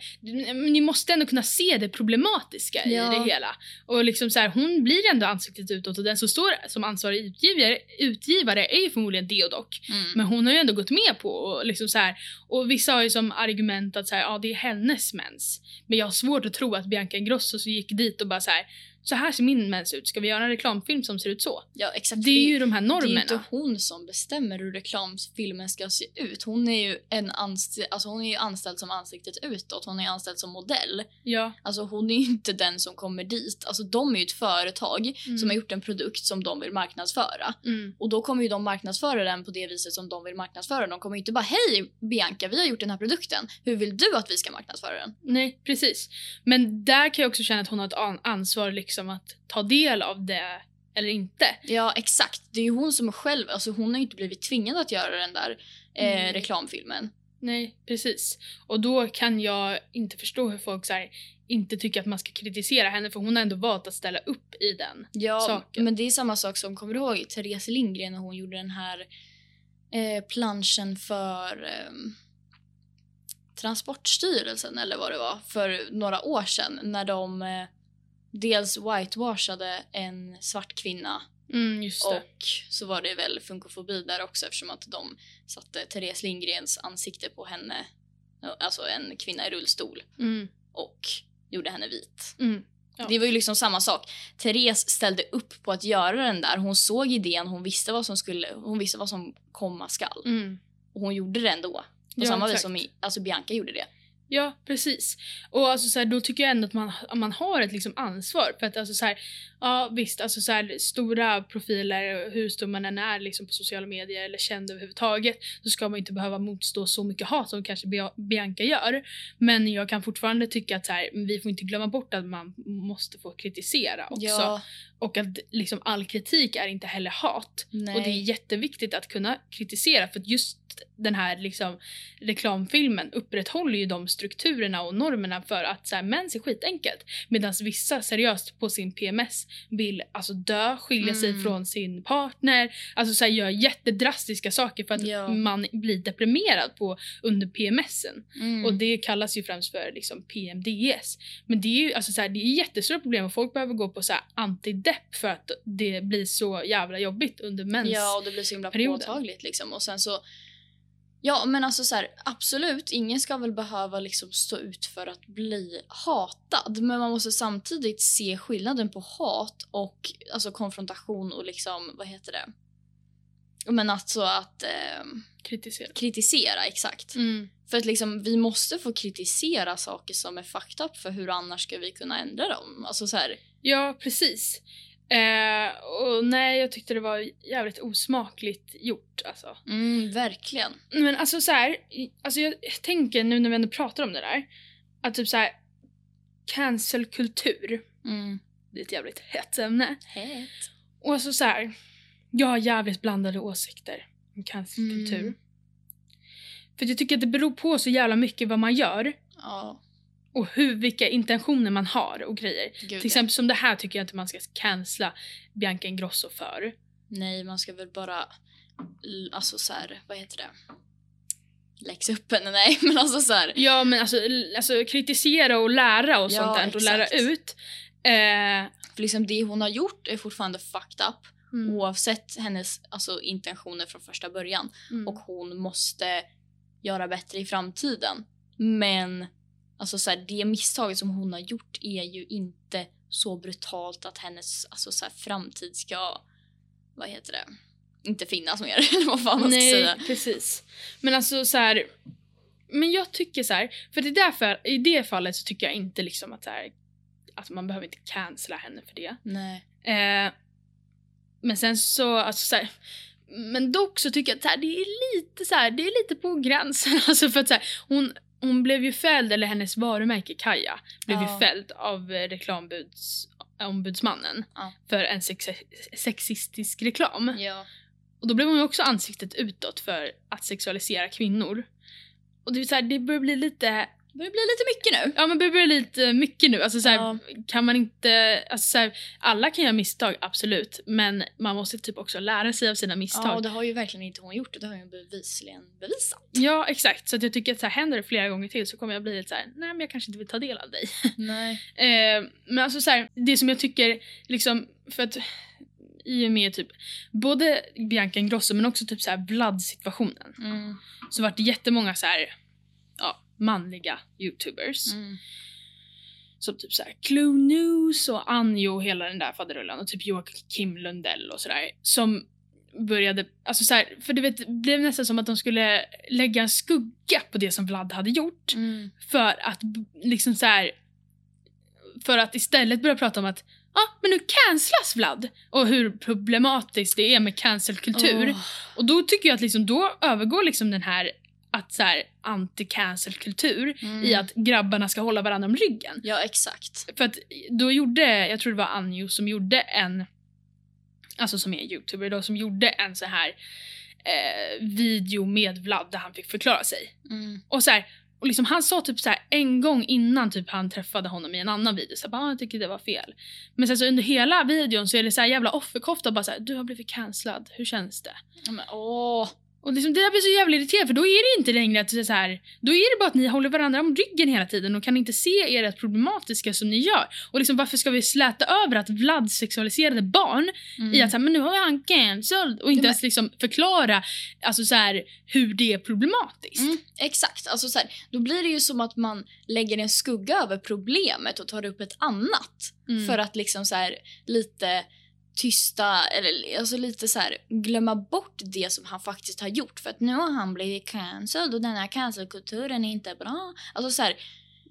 ni måste ändå kunna se det problematiska Ja. i det hela. Och liksom såhär, hon blir ändå ansiktet utåt och den som står som ansvarig utgivare, utgivare är ju förmodligen Deodoc. Mm. Men hon har ju ändå gått med på och liksom så här, och vissa har ju som argument att så här, ja det är hennes mens. Men jag har svårt att tro att Bianca Ingrosso så gick dit och bara så här, så här ser min mens ut. Ska vi göra en reklamfilm som ser ut så? Ja exakt. Det är ju de här det är normerna. inte hon som bestämmer hur reklamfilmen ska se ut. Hon är ju, en anst- alltså hon är ju anställd som ansiktet utåt. Hon är anställd som modell. Ja. Alltså hon är ju inte den som kommer dit. Alltså de är ju ett företag Mm. som har gjort en produkt som de vill marknadsföra. Mm. Och då kommer ju de marknadsföra den på det viset som de vill marknadsföra. De kommer ju inte bara hej Bianca, vi har gjort den här produkten. Hur vill du att vi ska marknadsföra den? Nej, precis. Men där kan jag också känna att hon har ett an- ansvar liksom att ta del av det eller inte. Ja exakt. Det är ju hon som själv, alltså hon har ju inte blivit tvingad att göra den där eh, reklamfilmen. Nej, precis. Och då kan jag inte förstå hur folk så här, inte tycker att man ska kritisera henne för hon har ändå valt att ställa upp i den. Ja, saken. men det är samma sak som, kommer du ihåg Therese Lindgren när hon gjorde den här eh, planschen för eh, Transportstyrelsen eller vad det var för några år sedan när de eh, dels whitewashade en svart kvinna Mm, och så var det väl funkofobi där också eftersom att de satte Therese Lindgrens ansikte på henne, alltså en kvinna i rullstol Mm, och gjorde henne vit. mm. Ja. Det var ju liksom samma sak. Therese ställde upp på att göra den där. Hon såg idén, hon visste vad som skulle, hon visste vad som komma skall. Mm. Och hon gjorde det ändå. På Ja, samma vis exakt. som i, alltså Bianca gjorde det. Ja, precis. Och alltså så här, då tycker jag ändå att man, man har ett liksom ansvar. För att alltså så här, ja visst, alltså så här, stora profiler, hur stor man än är liksom på sociala medier eller känd överhuvudtaget, så ska man inte behöva motstå så mycket hat som kanske Bia- Bianca gör. Men jag kan fortfarande tycka att så här, vi får inte glömma bort att man måste få kritisera också. Ja, Och att liksom all kritik är inte heller hat. nej. Och det är jätteviktigt att kunna kritisera för att just den här liksom, reklamfilmen upprätthåller ju de strukturerna och normerna för att så här, mens är skitenkelt. Medan vissa seriöst på sin PMS vill alltså dö, skilja sig Mm. från sin partner, alltså så här, gör jättedrastiska saker för att Ja. man blir deprimerad på under PMSen. Mm. Och det kallas ju främst för liksom PMDS. Men det är ju alltså så här, det är jättestora problem och folk behöver gå på så här antidepp för att det blir så jävla jobbigt under mens. Ja, och det blir så himla påtagligt liksom. Och sen så Ja men alltså så här, absolut, ingen ska väl behöva liksom stå ut för att bli hatad. Men man måste samtidigt se skillnaden på hat och alltså konfrontation och liksom, vad heter det? Men alltså att eh, Kritisera. kritisera, exakt. Mm. För att liksom, vi måste få kritisera saker som är fucked up för hur annars ska vi kunna ändra dem? Alltså så här, Ja, precis. Eh, och nej, jag tyckte det var jävligt osmakligt gjort alltså. mm, verkligen. Men alltså så här, alltså jag tänker nu när vi ändå pratar om det där, att typ så här cancelkultur, Mm. det är ett jävligt hett ämne. Het. Och alltså så här, jag har jävligt blandade åsikter om cancelkultur. Mm. För jag tycker att det beror på så jävla mycket vad man gör Ja, och hur, vilka intentioner man har och grejer. gud Till exempel som det här tycker jag inte man ska cancella Bianca Ingrosso för. Nej, man ska väl bara, alltså så här, vad heter det? Läxa upp henne, nej <laughs> men alltså så här. Ja men alltså, alltså kritisera och lära och Ja, sånt där och lära ut. Eh, För liksom det hon har gjort är fortfarande fucked up mm, oavsett hennes alltså, intentioner från första början. mm. Och hon måste göra bättre i framtiden. Men alltså så här, det misstaget som hon har gjort är ju inte så brutalt att hennes alltså, så här, framtid ska, vad heter det, inte finnas mer. <laughs> Eller vad fan man ska Nej, säga. precis. Men alltså så här. Men jag tycker så här, för det därför, i det fallet så tycker jag inte liksom att så här, att man behöver inte cancella henne för det. Nej. Eh, men sen så, alltså så här, men dock så tycker jag att så här, det är lite så här, det är lite på gränsen. <laughs> Alltså för att så här, hon, hon blev ju fälld, eller hennes varumärke Kaja blev Ja. ju fälld av eh, reklamombudsmannen Ja. för en sex, sexistisk reklam. Ja. Och då blev hon ju också ansiktet utåt för att sexualisera kvinnor. Och det, är så här, det börjar bli lite Det börjar bli lite mycket nu. Ja men det börjar bli lite mycket nu. Alltså, så här, Ja. kan man inte, alltså, så här, alla kan göra misstag absolut men man måste typ också lära sig av sina Ja, misstag. och det har ju verkligen inte hon gjort. Det har hon bevisligen bevisat. Ja exakt, så jag tycker att så här, händer det flera gånger till så kommer jag bli lite så här: nej men jag kanske inte vill ta del av dig. <laughs> Nej. Eh, men alltså så här, det som jag tycker liksom, för att i och med typ både Bianca Ingrosso men också typ så här Vlad-situationen Mm. så vart det jättemånga så här, ja, manliga youtubers Mm. som typ såhär Clue News och Anjo och hela den där faderullan och typ Joakim Lundell och sådär som började, alltså såhär, för du vet, det blev nästan som att de skulle lägga en skugga på det som Vlad hade gjort Mm. för att liksom så här för att istället börja prata om att ja, ah, men nu cancelas Vlad och hur problematiskt det är med cancelkultur. Åh. Och då tycker jag att liksom, då övergår liksom den här att så här anti-cancelkultur Mm. i att grabbarna ska hålla varandra om ryggen. Ja, exakt. För att då gjorde, jag tror det var Anjo som gjorde en, alltså som är youtuber då, som gjorde en så här eh, video med Vlad där han fick förklara sig. Mm. Och så här, och liksom han sa typ så här en gång innan typ han träffade honom i en annan video så bara, "Ah, jag tycker det var fel. Men sen så under hela videon så är det så här jävla offerkofta bara så här, du har blivit cancellad, hur känns det? Ja, Men, åh. Och liksom, det där blir så jävla irriterande för då är det inte längre att det är så här, då är det bara att ni håller varandra om ryggen hela tiden och kan inte se er rätt problematiska som ni gör. Och liksom varför ska vi släta över att Vlad sexualiserade barn Mm. i att så här, men nu har han cancelled och inte men- ens liksom förklara alltså så här, hur det är problematiskt. Mm, exakt. Alltså, så här, då blir det ju som att man lägger en skugga över problemet och tar upp ett annat. Mm. För att liksom så lite tysta, eller alltså lite så här, glömma bort det som han faktiskt har gjort. För att nu har han blivit cancelled och den här cancelkulturen är inte bra. Alltså så här,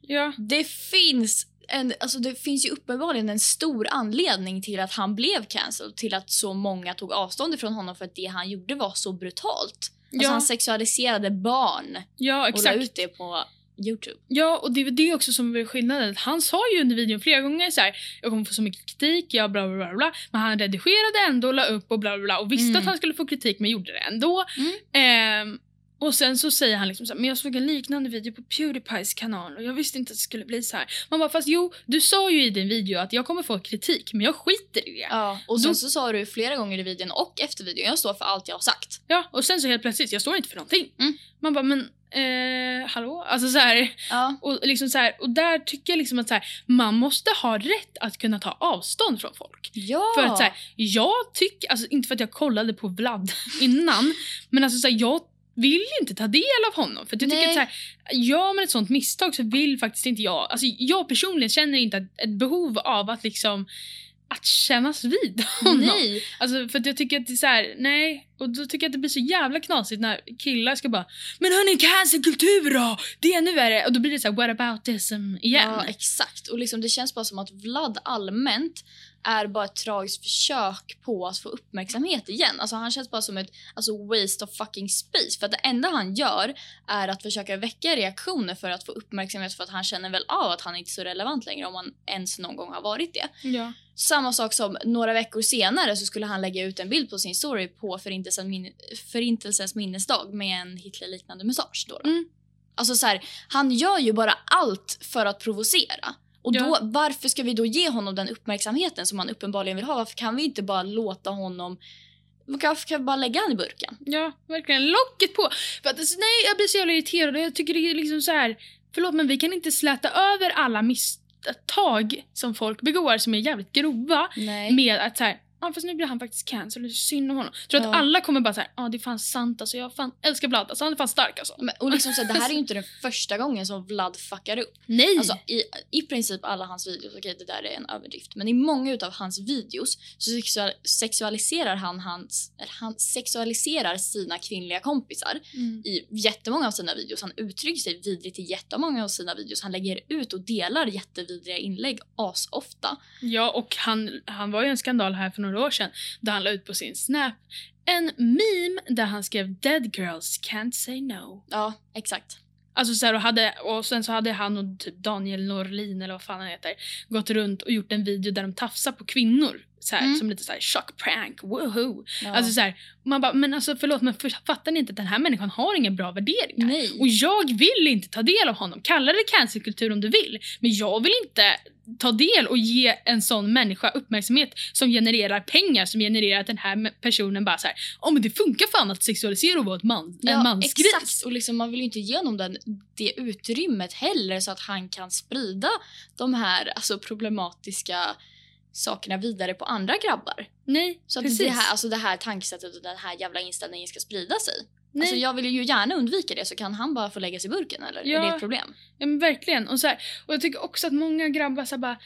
Ja. det finns en, alltså det finns ju uppenbarligen en stor anledning till att han blev cancelled. Till att så många tog avstånd ifrån honom för att det han gjorde var så brutalt. Alltså Ja. han sexualiserade barn Ja, och la ut det på Youtube. Ja, och det är det också som är skillnaden. Han sa ju under videon flera gånger så här: jag kommer få så mycket kritik, jag bla bla bla bla. Men han redigerade ändå och la upp och bla bla bla och visste Mm. att han skulle få kritik men gjorde det ändå. Ehm, och sen så säger han liksom så här, men jag såg en liknande video på Pewdiepies kanal och jag visste inte att det skulle bli så här. Man bara, fast jo, du sa ju i din video att jag kommer få kritik men jag skiter i det. Ja, och sen Då- så sa du flera gånger i videon och efter videon, jag står för allt jag har sagt. Ja, och sen så helt plötsligt, jag står inte för någonting. Mm. Man bara, men eh, hallå? Alltså så här. Ja. Och, liksom så här, och där tycker jag liksom att så här, man måste ha rätt att kunna ta avstånd från folk. Ja! För att så här, jag tycker, alltså inte för att jag kollade på Vlad <laughs> innan, men alltså så här, jag vill ju inte ta del av honom. För att jag tycker Nej. att så här, gör man ett sånt misstag så vill faktiskt inte jag, alltså jag personligen känner inte ett behov av att liksom att kännas vid <laughs> honom. Nej! Alltså för jag tycker att det är så här, nej. Och då tycker jag att det blir så jävla knasigt när killar ska bara Men hörni, cancelkultur då! Det är ännu värre! Och då blir det så här, what about this um, igen? Ja, exakt. Och liksom, det känns bara som att Vlad allmänt är bara ett tragiskt försök på att få uppmärksamhet igen. Alltså han känns bara som ett alltså, waste of fucking space. För att det enda han gör är att försöka väcka reaktioner för att få uppmärksamhet för att han känner väl av att han inte är så relevant längre om han ens någon gång har varit det. ja. Samma sak som några veckor senare så skulle han lägga ut en bild på sin story på Förintelsen min Förintelsens minnesdag med en Hitler-liknande mustasch. Då då. Mm. Alltså så här, han gör ju bara allt för att provocera. Och då, Ja. varför ska vi då ge honom den uppmärksamheten som han uppenbarligen vill ha? Varför kan vi inte bara låta honom... Varför kan vi bara lägga han i burken? Ja, verkligen. Locket på! För att, alltså, nej, jag blir så jävla irriterad jag tycker det är liksom så här. Förlåt men vi kan inte släta över alla misstag som folk begår som är jävligt grova Nej. med att så här, ja fast nu blir han faktiskt cancelled, det är synd om honom. Tror Ja. att alla kommer bara såhär, ja det är fan sant alltså, jag fan älskar Vlad, alltså han är fan stark alltså. Men, och liksom så det här är ju inte den första gången som Vlad fuckar upp. Nej! Alltså, i, I princip alla hans videos, okej det där är en överdrift, men i många av hans videos så sexual, sexualiserar han, hans, han sexualiserar sina kvinnliga kompisar mm. i jättemånga av sina videos. Han uttrycker sig vidrigt i jättemånga av sina videos. Han lägger ut och delar jättevidriga inlägg asofta. Ja, och han, han var ju en skandal här för några år sedan där han la ut på sin Snap en meme där han skrev “Dead girls can't say no”. Ja, exakt. Alltså så här, och, hade, och sen så hade han och typ Daniel Norlin eller vad fan han heter gått runt och gjort en video där de tafsar på kvinnor. Så här, Mm. Som lite så här chock prank, woho! Ja. Alltså så här, man bara, men alltså förlåt men fattar ni inte att den här människan har inga bra värderingar? Nej. Och jag vill inte ta del av honom. Kalla det cancelkultur om du vill. Men jag vill inte ta del och ge en sån människa uppmärksamhet som genererar pengar, som genererar att den här personen bara såhär, ja men det funkar fan att sexualisera och vara ett man, en mansgris. exakt. Och liksom, man vill ju inte ge honom den, det utrymmet heller så att han kan sprida de här alltså, problematiska sakerna vidare på andra grabbar. Nej, Så att precis. det här, alltså det här tankesättet och den här jävla inställningen ska sprida sig. Nej. Alltså jag vill ju gärna undvika det så kan han bara få lägga sig i burken eller Ja. är det ett problem? Ja men verkligen. Och, så här, och jag tycker också att många grabbar så bara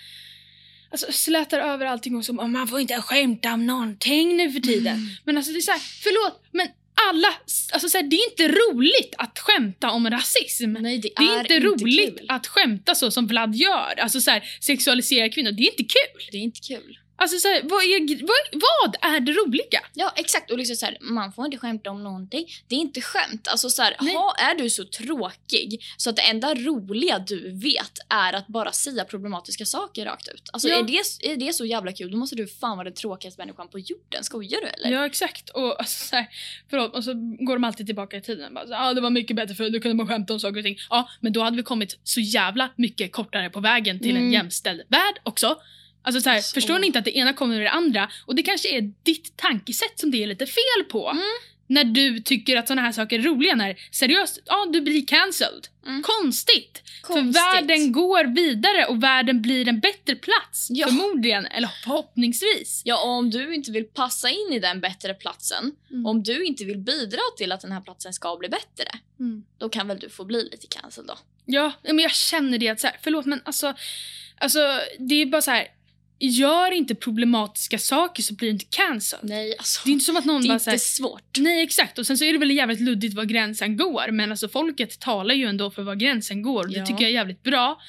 alltså, slätar över allting och som "Åh, man får inte skämta om någonting nu för tiden. Mm. Men alltså det är så här, förlåt men alla, alltså så här, det är inte roligt att skämta om rasism. Nej det, Det är, inte roligt kul. att skämta så som Vlad gör. Alltså så här, sexualisera kvinnor. Det är inte kul. Det är inte kul. Alltså så här, vad, är, vad, vad är det roliga? Ja exakt och liksom så här, man får inte skämta om någonting. Det är inte skämt. Alltså så här, ha, är du så tråkig så att det enda roliga du vet är att bara säga problematiska saker rakt ut. Alltså Ja. är, det, är det så jävla kul då måste du fan vara den tråkigaste människan på jorden. Skojar du eller? Ja exakt. Och, alltså, så här, förlåt, och så går de alltid tillbaka i tiden. Bara, ah, det var mycket bättre för då kunde man skämta om saker och ting. Ja, men då hade vi kommit så jävla mycket kortare på vägen till en Mm. jämställd värld också. Alltså så här, Alltså, förstår ni inte att det ena kommer med det andra? Och det kanske är ditt tankesätt som det är lite fel på. Mm. När du tycker att såna här saker är roliga. När seriöst, ja du blir cancelled. Mm. Konstigt! Konstigt. För världen går vidare och världen blir en bättre plats. Ja. Förmodligen, eller förhoppningsvis. Ja, och om du inte vill passa in i den bättre platsen, Mm. om du inte vill bidra till att den här platsen ska bli bättre, Mm. då kan väl du få bli lite cancel då? Ja, men jag känner det att så här, förlåt men alltså, alltså det är bara så här. Gör inte problematiska saker så blir det inte cancelled. Nej, alltså. Det är inte som att någon det är inte så här, svårt. Nej exakt och sen så är det väl jävligt luddigt var gränsen går men alltså folket talar ju ändå för var gränsen går och det Ja. tycker jag är jävligt bra.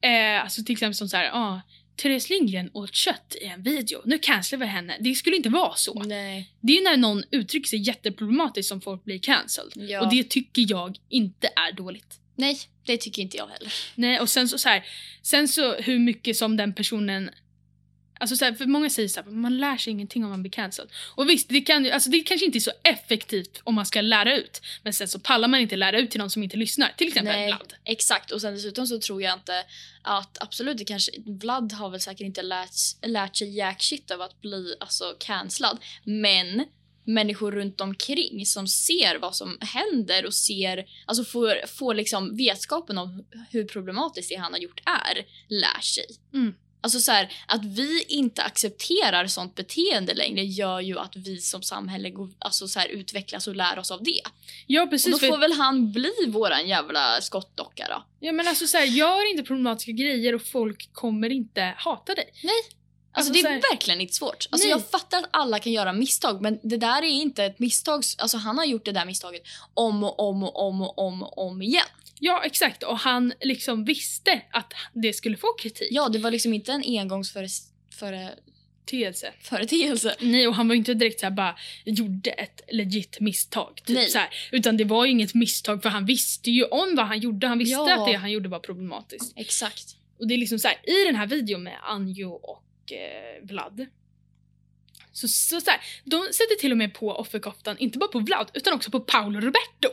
Eh, alltså till exempel som så här, ah, Therese Lindgren åt kött i en video, nu cancelar vi henne. Det skulle inte vara så. Nej. Det är när någon uttrycker sig jätteproblematiskt som folk blir cancelled. Ja. Och det tycker jag inte är dåligt. Nej, det tycker inte jag heller. Nej, och sen så, så här, sen så hur mycket som den personen Alltså så här, för många säger så här, man lär sig ingenting om man blir cancelled. Och visst, det, kan, alltså det kanske inte är så effektivt om man ska lära ut. Men sen så pallar man inte lära ut till någon som inte lyssnar. Till exempel Nej, Vlad. exakt. Och sen dessutom så tror jag inte att absolut, det kanske, Vlad har väl säkert inte lärt, lärt sig jack shit av att bli alltså cancellad. Men människor runt omkring som ser vad som händer och ser, alltså får, får liksom vetskapen om hur problematiskt det han har gjort är, lär sig. Mm. Alltså så här, att vi inte accepterar sånt beteende längre gör ju att vi som samhälle går, alltså så här, utvecklas och lär oss av det. Ja Och precis. då för- får väl han bli våran jävla skottdocka då. Ja men alltså så här, gör inte problematiska grejer och folk kommer inte hata dig. Alltså, Alltså, det är verkligen inte svårt. Alltså Nej. jag fattar att alla kan göra misstag men det där är inte ett misstag. Alltså han har gjort det där misstaget om och om och om och om och om igen. Ja exakt och han liksom visste att det skulle få kritik. Ja, det var liksom inte en engångsföreteelse. Teelse. Företeelse. Nej och han var ju inte direkt så här bara gjorde ett legit misstag. Typ Nej. Så här. Utan det var ju inget misstag för han visste ju om vad han gjorde. Han visste Ja. att det han gjorde var problematiskt. Exakt. Och det är liksom så här, i den här videon med Anjo och eh, Vlad. Så, så, så här, de sätter till och med på offerkoftan, inte bara på Vlad utan också på Paolo Roberto.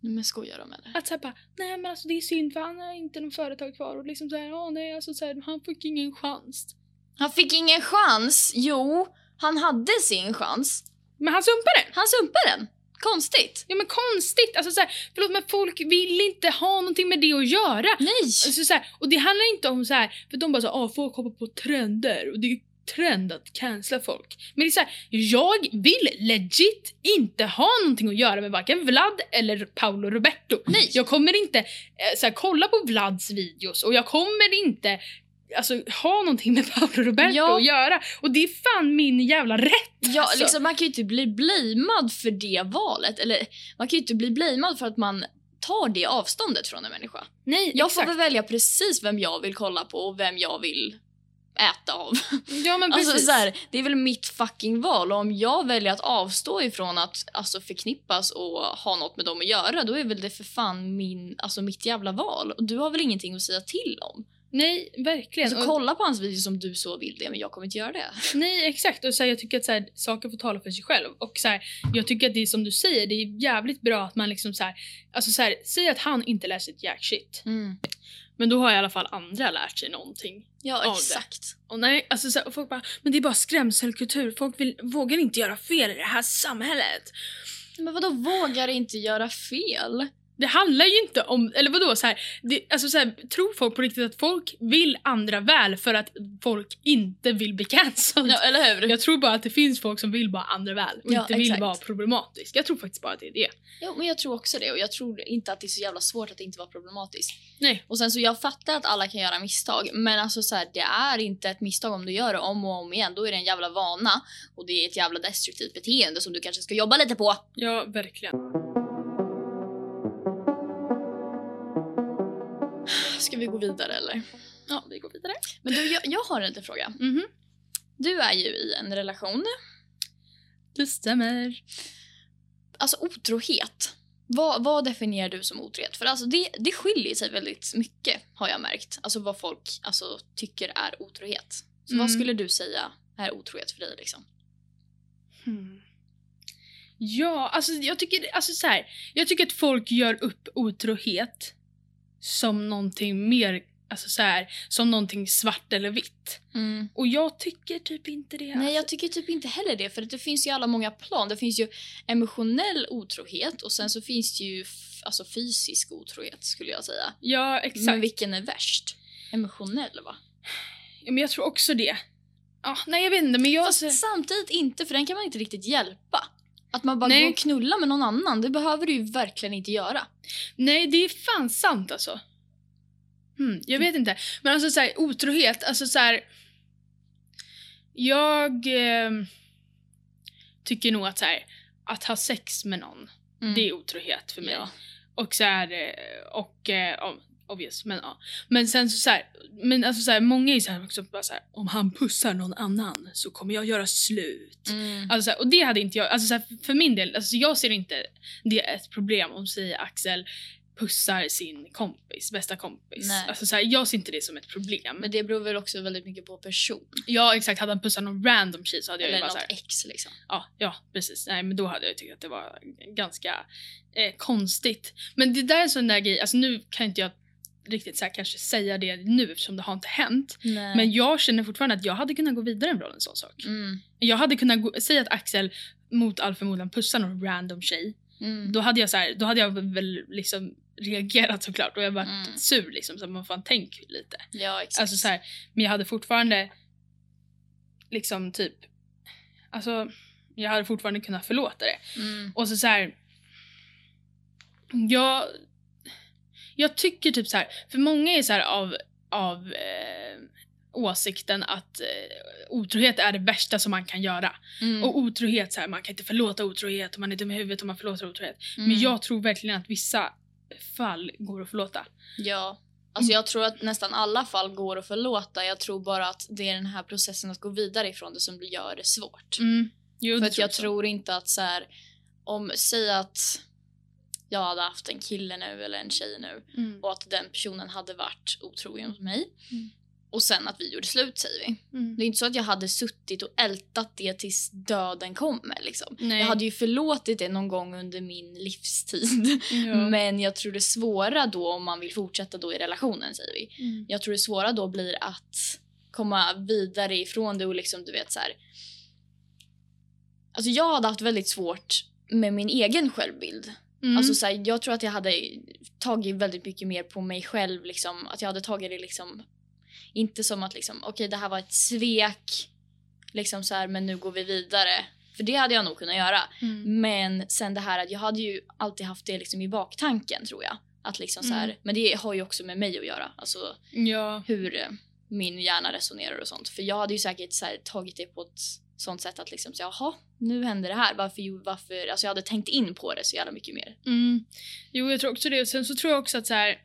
Men skojar de eller? Att såhär bara, nej men alltså det är synd för han har inte någon företag kvar och liksom såhär, åh nej alltså så här, han fick ingen chans. Han fick ingen chans. Jo, han hade sin chans. Men han sumpade den! Han sumpade den. Konstigt. Ja men konstigt, alltså såhär, förlåt men folk vill inte ha någonting med det att göra. Nej. Alltså, så här, och det handlar inte om så här, för de bara så ah, folk hoppar på trender och det är trend att cancella folk. Men det är så här, jag vill legit inte ha någonting att göra med varken Vlad eller Paolo Roberto. Nej. Jag kommer inte eh, så här, kolla på Vlads videos och jag kommer inte alltså, ha någonting med Paolo Roberto Ja. att göra. Och det är fan min jävla rätt. Ja, alltså. liksom, man kan ju inte bli blamad för det valet. Eller man kan ju inte bli blamad för att man tar det avståndet från en människa. Nej, Jag exakt. får väl välja precis vem jag vill kolla på och vem jag vill äta av. Ja men precis. Alltså, så här, det är väl mitt fucking val och om jag väljer att avstå ifrån att alltså, förknippas och ha något med dem att göra då är väl det för fan min, alltså, mitt jävla val. Och du har väl ingenting att säga till om? Nej, verkligen. Så Och- kolla på hans video som du så vill det men jag kommer inte göra det. <laughs> Nej exakt och så här, jag tycker att så här, saker får tala för sig själv och så här, jag tycker att det är som du säger, det är jävligt bra att man liksom så här, alltså så här, säg att han inte lär sig ett jack shit. Men då har i alla fall andra lärt sig någonting. Ja det. exakt. Och nej, alltså så och folk bara, men det är bara skrämselkultur, folk vill, vågar inte göra fel i det här samhället. Men vadå vågar inte göra fel? Det handlar ju inte om, eller vadå, så här, det, alltså så här, tror folk på riktigt att folk vill andra väl för att folk inte vill bli cancelled? Ja, eller hur? Jag tror bara att det finns folk som vill bara andra väl och Ja, inte vill exakt. vara problematisk. Jag tror faktiskt bara att det är det. Jo, men jag tror också det och jag tror inte att det är så jävla svårt att inte var problematiskt. Nej. Och sen så jag fattar att alla kan göra misstag men alltså så här, det är inte ett misstag om du gör det om och om igen. Då är det en jävla vana och det är ett jävla destruktivt beteende som du kanske ska jobba lite på. Ja, verkligen. Vi gå vidare eller? Ja, vi går vidare. Men du, jag, jag har en liten fråga. Mhm. Du är ju i en relation. Det stämmer. Alltså otrohet. Vad, vad definierar du som otrohet? För alltså det, det skiljer sig väldigt mycket har jag märkt. Alltså vad folk alltså, tycker är otrohet. Så Mm. vad skulle du säga är otrohet för dig liksom? Hmm. Ja, alltså jag tycker, alltså så här, jag tycker att folk gör upp otrohet som någonting mer, alltså så här, som någonting svart eller vitt. Och jag tycker typ inte det. Nej, jag tycker typ inte heller det. För att det finns ju alla många plan. Det finns ju emotionell otrohet och sen så finns det ju alltså fysisk otrohet skulle jag säga. Ja, exakt. Men vilken är värst? Emotionell va? Ja, men jag tror också det. Ja, nej, jag vet inte, men jag... Fast samtidigt inte, för den kan man inte riktigt hjälpa. Att man bara Nej. går och knullar med någon annan, det behöver du ju verkligen inte göra. Nej, det är fan sant alltså. Hmm, jag vet inte. Men alltså så här, otrohet, alltså så här. Jag eh, tycker nog att så här, att ha sex med någon, det är otrohet för mig. Ja. Och så här, eh, och eh, ja, obvious, men ja. Men sen så, så här, men alltså så här, många är så här också bara så här, om han pussar någon annan så kommer jag göra slut. Mm. Alltså, så här, och det hade inte jag, alltså så här, för min del, alltså jag ser inte det är ett problem om säger Axel pussar sin kompis, bästa kompis. Nej. Alltså så här, jag ser inte det som ett problem. Men det beror väl också väldigt mycket på person. ja exakt, hade han pussat någon random tjej så hade jag ju Eller bara något så här, ex liksom. ja, ja precis. Nej men då hade jag tyckt att det var ganska eh, konstigt. Men det där är en sån där grej, alltså nu kan inte jag riktigt så här, kanske säga det nu eftersom det har inte hänt. Nej. Men jag känner fortfarande att jag hade kunnat gå vidare med en sån sak. Mm. Jag hade kunnat gå, säga att Axel mot all förmodan pussar någon random tjej. Mm. Då hade jag så här, då hade jag väl liksom reagerat såklart och jag varit Mm. sur liksom så man fan tänk lite. Ja, exakt. Alltså så här, men jag hade fortfarande liksom typ alltså jag hade fortfarande kunnat förlåta det. Mm. Och så så här jag jag tycker typ så här för många är så här av av eh, åsikten att eh, otrohet är det värsta som man kan göra. Mm. Och otrohet, så här, man kan inte förlåta otrohet och man är dum i huvudet om man förlåter otrohet. Mm. Men jag tror verkligen att vissa fall går att förlåta. Ja. Alltså jag tror att nästan alla fall går att förlåta. Jag tror bara att det är den här processen att gå vidare ifrån det som gör det svårt. Mm. Jo, För det att jag också. tror inte att så här, om, säg att jag hade haft en kille nu eller en tjej nu Mm. och att den personen hade varit otrogen mot mig. Mm. Och sen att vi gjorde slut säger vi. Mm. Det är inte så att jag hade suttit och ältat det tills döden kommer liksom. Nej. Jag hade ju förlåtit det någon gång under min livstid. <laughs> ja. Men jag tror det svåra då om man vill fortsätta då i relationen säger vi. Mm. Jag tror det svåra då blir att komma vidare ifrån det och liksom du vet så här. Alltså jag hade haft väldigt svårt med min egen självbild. Mm. Alltså så här, jag tror att jag hade tagit väldigt mycket mer på mig själv liksom. Att jag hade tagit det liksom inte som att liksom okej det här var ett svek liksom så här men nu går vi vidare. För det hade jag nog kunnat göra. Mm. Men sen det här att jag hade ju alltid haft det liksom i baktanken tror jag. Att liksom så här, Mm. Men det har ju också med mig att göra. Alltså Ja. hur eh, min hjärna resonerar och sånt. För jag hade ju säkert så här, tagit det på ett sånt sätt att liksom så jaha, nu händer det här. Varför, varför? Alltså jag hade tänkt in på det så jävla mycket mer. Mm. Jo, jag tror också det. Och sen så tror jag också att så här,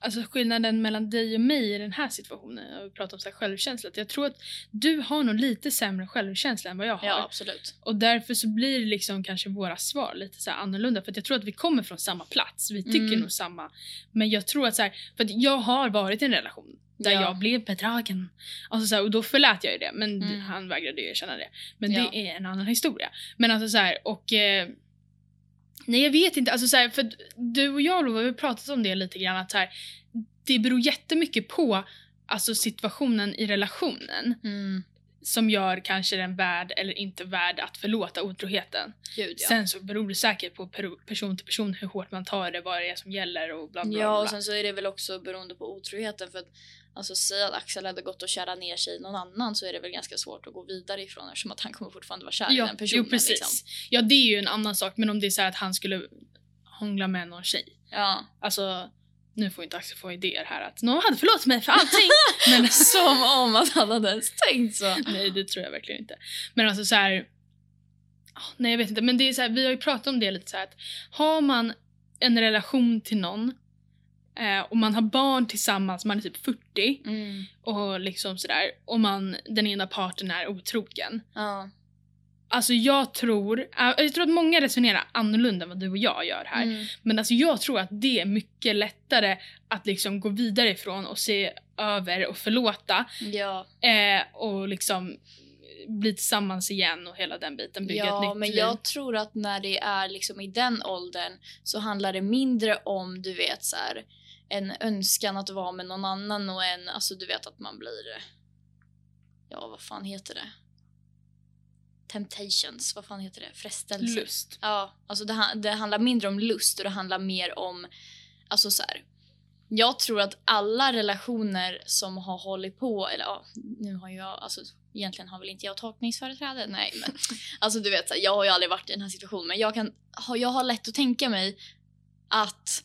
alltså skillnaden mellan dig och mig i den här situationen, jag vill prata om så här självkänsla, jag tror att du har nog lite sämre självkänsla än vad jag har. Ja, absolut. Och därför så blir liksom kanske våra svar lite så annorlunda. För att jag tror att vi kommer från samma plats. Vi tycker Mm. nog samma. Men jag tror att så här, för att jag har varit i en relation där Ja. jag blev bedragen. Alltså så här, och då förlät jag ju det. Men Mm. han vägrade ju erkänna det. Men Ja. det är en annan historia. Men alltså så här, och... Eh, nej jag vet inte. Alltså så här, för du och jag Lova, vi har pratat om det lite grann. Att så här, det beror jättemycket på alltså situationen i relationen. Mm. som gör kanske den värd eller inte värd att förlåta otroheten. Gud ja. Sen så beror det säkert på per- person till person hur hårt man tar det, vad det är som gäller och bla bla Ja, bla. och sen så är det väl också beroende på otroheten för att alltså säga att Axel hade gått och kära ner sig i någon annan så är det väl ganska svårt att gå vidare ifrån eftersom att han kommer fortfarande vara kär i ja, den personen. jo, precis. Liksom. Ja, det är ju en annan sak, men om det är så här att han skulle hångla med någon tjej. Ja. Alltså, nu får inte Axel få idéer här att någon hade förlåtit mig för allting. <laughs> men Som om att han hade ens tänkt så. Nej, det tror jag verkligen inte. Men alltså så här. ah, Nej, jag vet inte. Men det är så här, vi har ju pratat om det lite så här att har man en relation till någon eh, och man har barn tillsammans, man är typ 40 Mm. och liksom sådär och man, den ena parten är otrogen. Ja. Alltså jag tror, äh, jag tror att många resonerar annorlunda än vad du och jag gör här. Mm. Men alltså jag tror att det är mycket lättare att liksom gå vidare ifrån och se över och förlåta Ja, Eh, och liksom bli tillsammans igen och hela den biten. Bygga ett ja nytt men liv. jag tror att när det är liksom i den åldern så handlar det mindre om du vet så här, en önskan att vara med någon annan och en, alltså du vet att man blir, ja vad fan heter det? Temptations, vad fan heter det? Frestelser. Lust. Ja, alltså det, det handlar mindre om lust och det handlar mer om, alltså så här. Jag tror att alla relationer som har hållit på, eller ja, nu har jag, alltså egentligen har väl inte jag tolkningsföreträde, nej men <laughs> alltså du vet, jag har ju aldrig varit i den här situationen men jag kan, jag har lätt att tänka mig att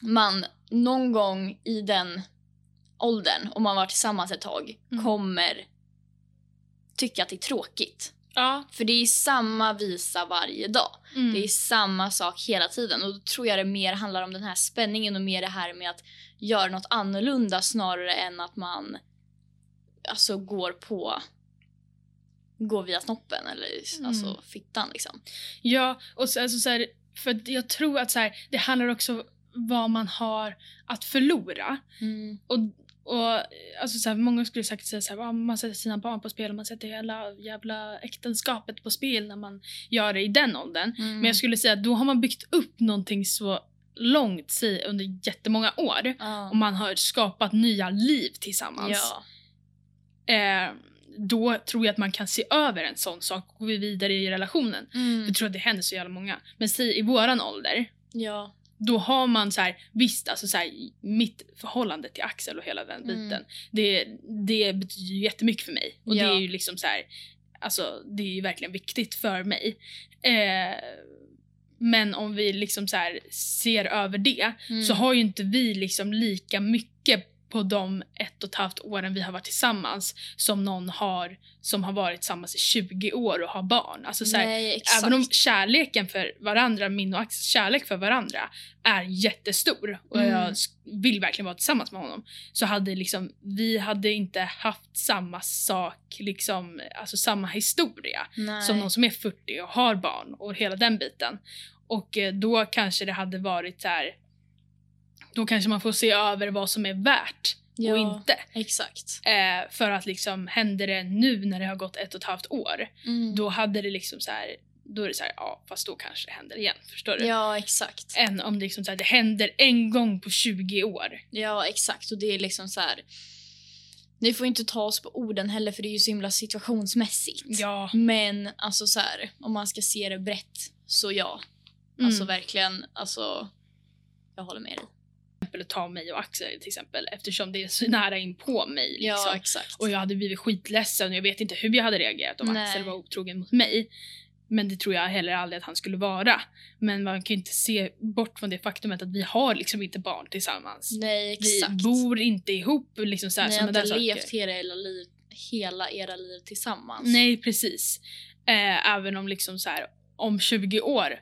man någon gång i den åldern, om man varit tillsammans ett tag, Mm. kommer tycka att det är tråkigt. Ja. För det är samma visa varje dag. Mm. Det är samma sak hela tiden. Och då tror jag det mer handlar om den här spänningen och mer det här med att göra något annorlunda snarare än att man alltså går på går via snoppen eller Mm. alltså fittan liksom. Ja, och så, alltså, så här, för att jag tror att så här, det handlar också vad man har att förlora. Och, och alltså så här, många skulle säkert säga så här, "Ah, man sätter sina barn på spel och man sätter hela jävla äktenskapet på spel när man gör det i den åldern. Mm. Men jag skulle säga att då har man byggt upp någonting så långt under jättemånga år ja. och man har skapat nya liv tillsammans. ja. Eh, då tror jag att man kan se över en sån sak och gå vidare i relationen. Mm. Jag tror att det händer så jävla många. Men säg i våran ålder, ja. då har man så här, visst alltså så här, mitt förhållande till Axel och hela den Mm. biten, det, det betyder ju jättemycket för mig. Och det Ja. är ju liksom så här, alltså det är ju verkligen viktigt för mig. Eh, men om vi liksom så ser över det Mm. så har ju inte vi liksom lika mycket på de ett och ett halvt åren vi har varit tillsammans som någon har som har varit tillsammans i 20 år och har barn. Alltså så här, Nej. Även om kärleken för varandra, min och Axels kärlek för varandra är jättestor och Mm. jag vill verkligen vara tillsammans med honom så hade liksom, vi hade inte haft samma sak, liksom, alltså samma historia Nej. som någon som är 40 och har barn och hela den biten. Och eh, då kanske det hade varit så här. Då kanske man får se över vad som är värt ja, och inte. Exakt. Eh, för att liksom händer det nu när det har gått ett och ett halvt år, Mm. då hade det liksom så här. Då är det så här, ja fast då kanske det händer igen. Förstår du? Ja, exakt. Än om det, liksom så här, det händer en gång på 20 år. Ja, exakt. Och det är liksom så här. Ni får inte ta oss på orden heller för det är ju så himla situationsmässigt. Ja. Men alltså så här, om man ska se det brett så ja. Mm. Alltså verkligen, alltså jag håller med dig. Exempel att ta mig och Axel till exempel eftersom det är så nära in på mig. Liksom. Ja, exakt. Och jag hade blivit skitledsen och jag vet inte hur jag hade reagerat om Nej. Axel var otrogen mot mig. Men det tror jag heller aldrig att han skulle vara. Men man kan ju inte se bort från det faktumet att vi har liksom inte barn tillsammans. Nej, exakt. Vi bor inte ihop. Liksom så här, Ni har inte saker. levt hela, era liv, hela era liv tillsammans. Nej, precis. Eh, även om liksom så här, om 20 år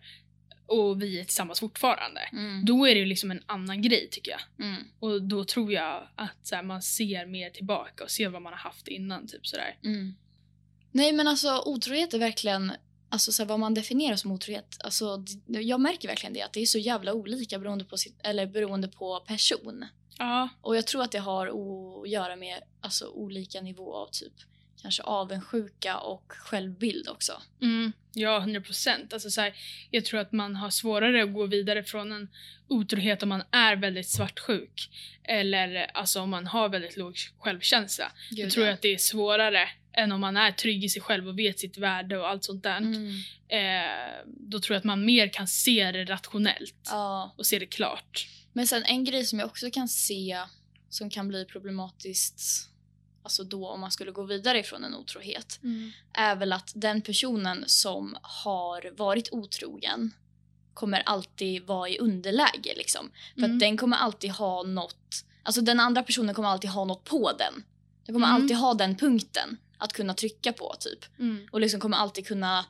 och vi är tillsammans fortfarande. Mm. Då är det ju liksom en annan grej tycker jag. Mm. Och då tror jag att så här, man ser mer tillbaka och ser vad man har haft innan. Typ sådär. Mm. Nej men alltså otrohet är verkligen Alltså så här, vad man definierar som otrohet. Alltså, jag märker verkligen det att det är så jävla olika beroende på, sitt, eller beroende på person. Ja. Och jag tror att det har att göra med alltså, olika nivå av typ kanske avundsjuka och självbild också. Mm, ja, 100 procent. Alltså, så här, jag tror att man har svårare att gå vidare från en otrohet om man är väldigt svartsjuk. Eller alltså, om man har väldigt låg självkänsla. Gud, jag tror ja. att det är svårare än om man är trygg i sig själv och vet sitt värde och allt sånt där. Mm. Eh, då tror jag att man mer kan se det rationellt Ja. och se det klart. Men sen en grej som jag också kan se som kan bli problematiskt alltså då om man skulle gå vidare ifrån en otrohet är väl att den personen som har varit otrogen kommer alltid vara i underläge liksom. För Mm. att den kommer alltid ha något, alltså den andra personen kommer alltid ha något på den. Den kommer Mm. alltid ha den punkten att kunna trycka på typ. Mm. Och liksom kommer alltid kunna,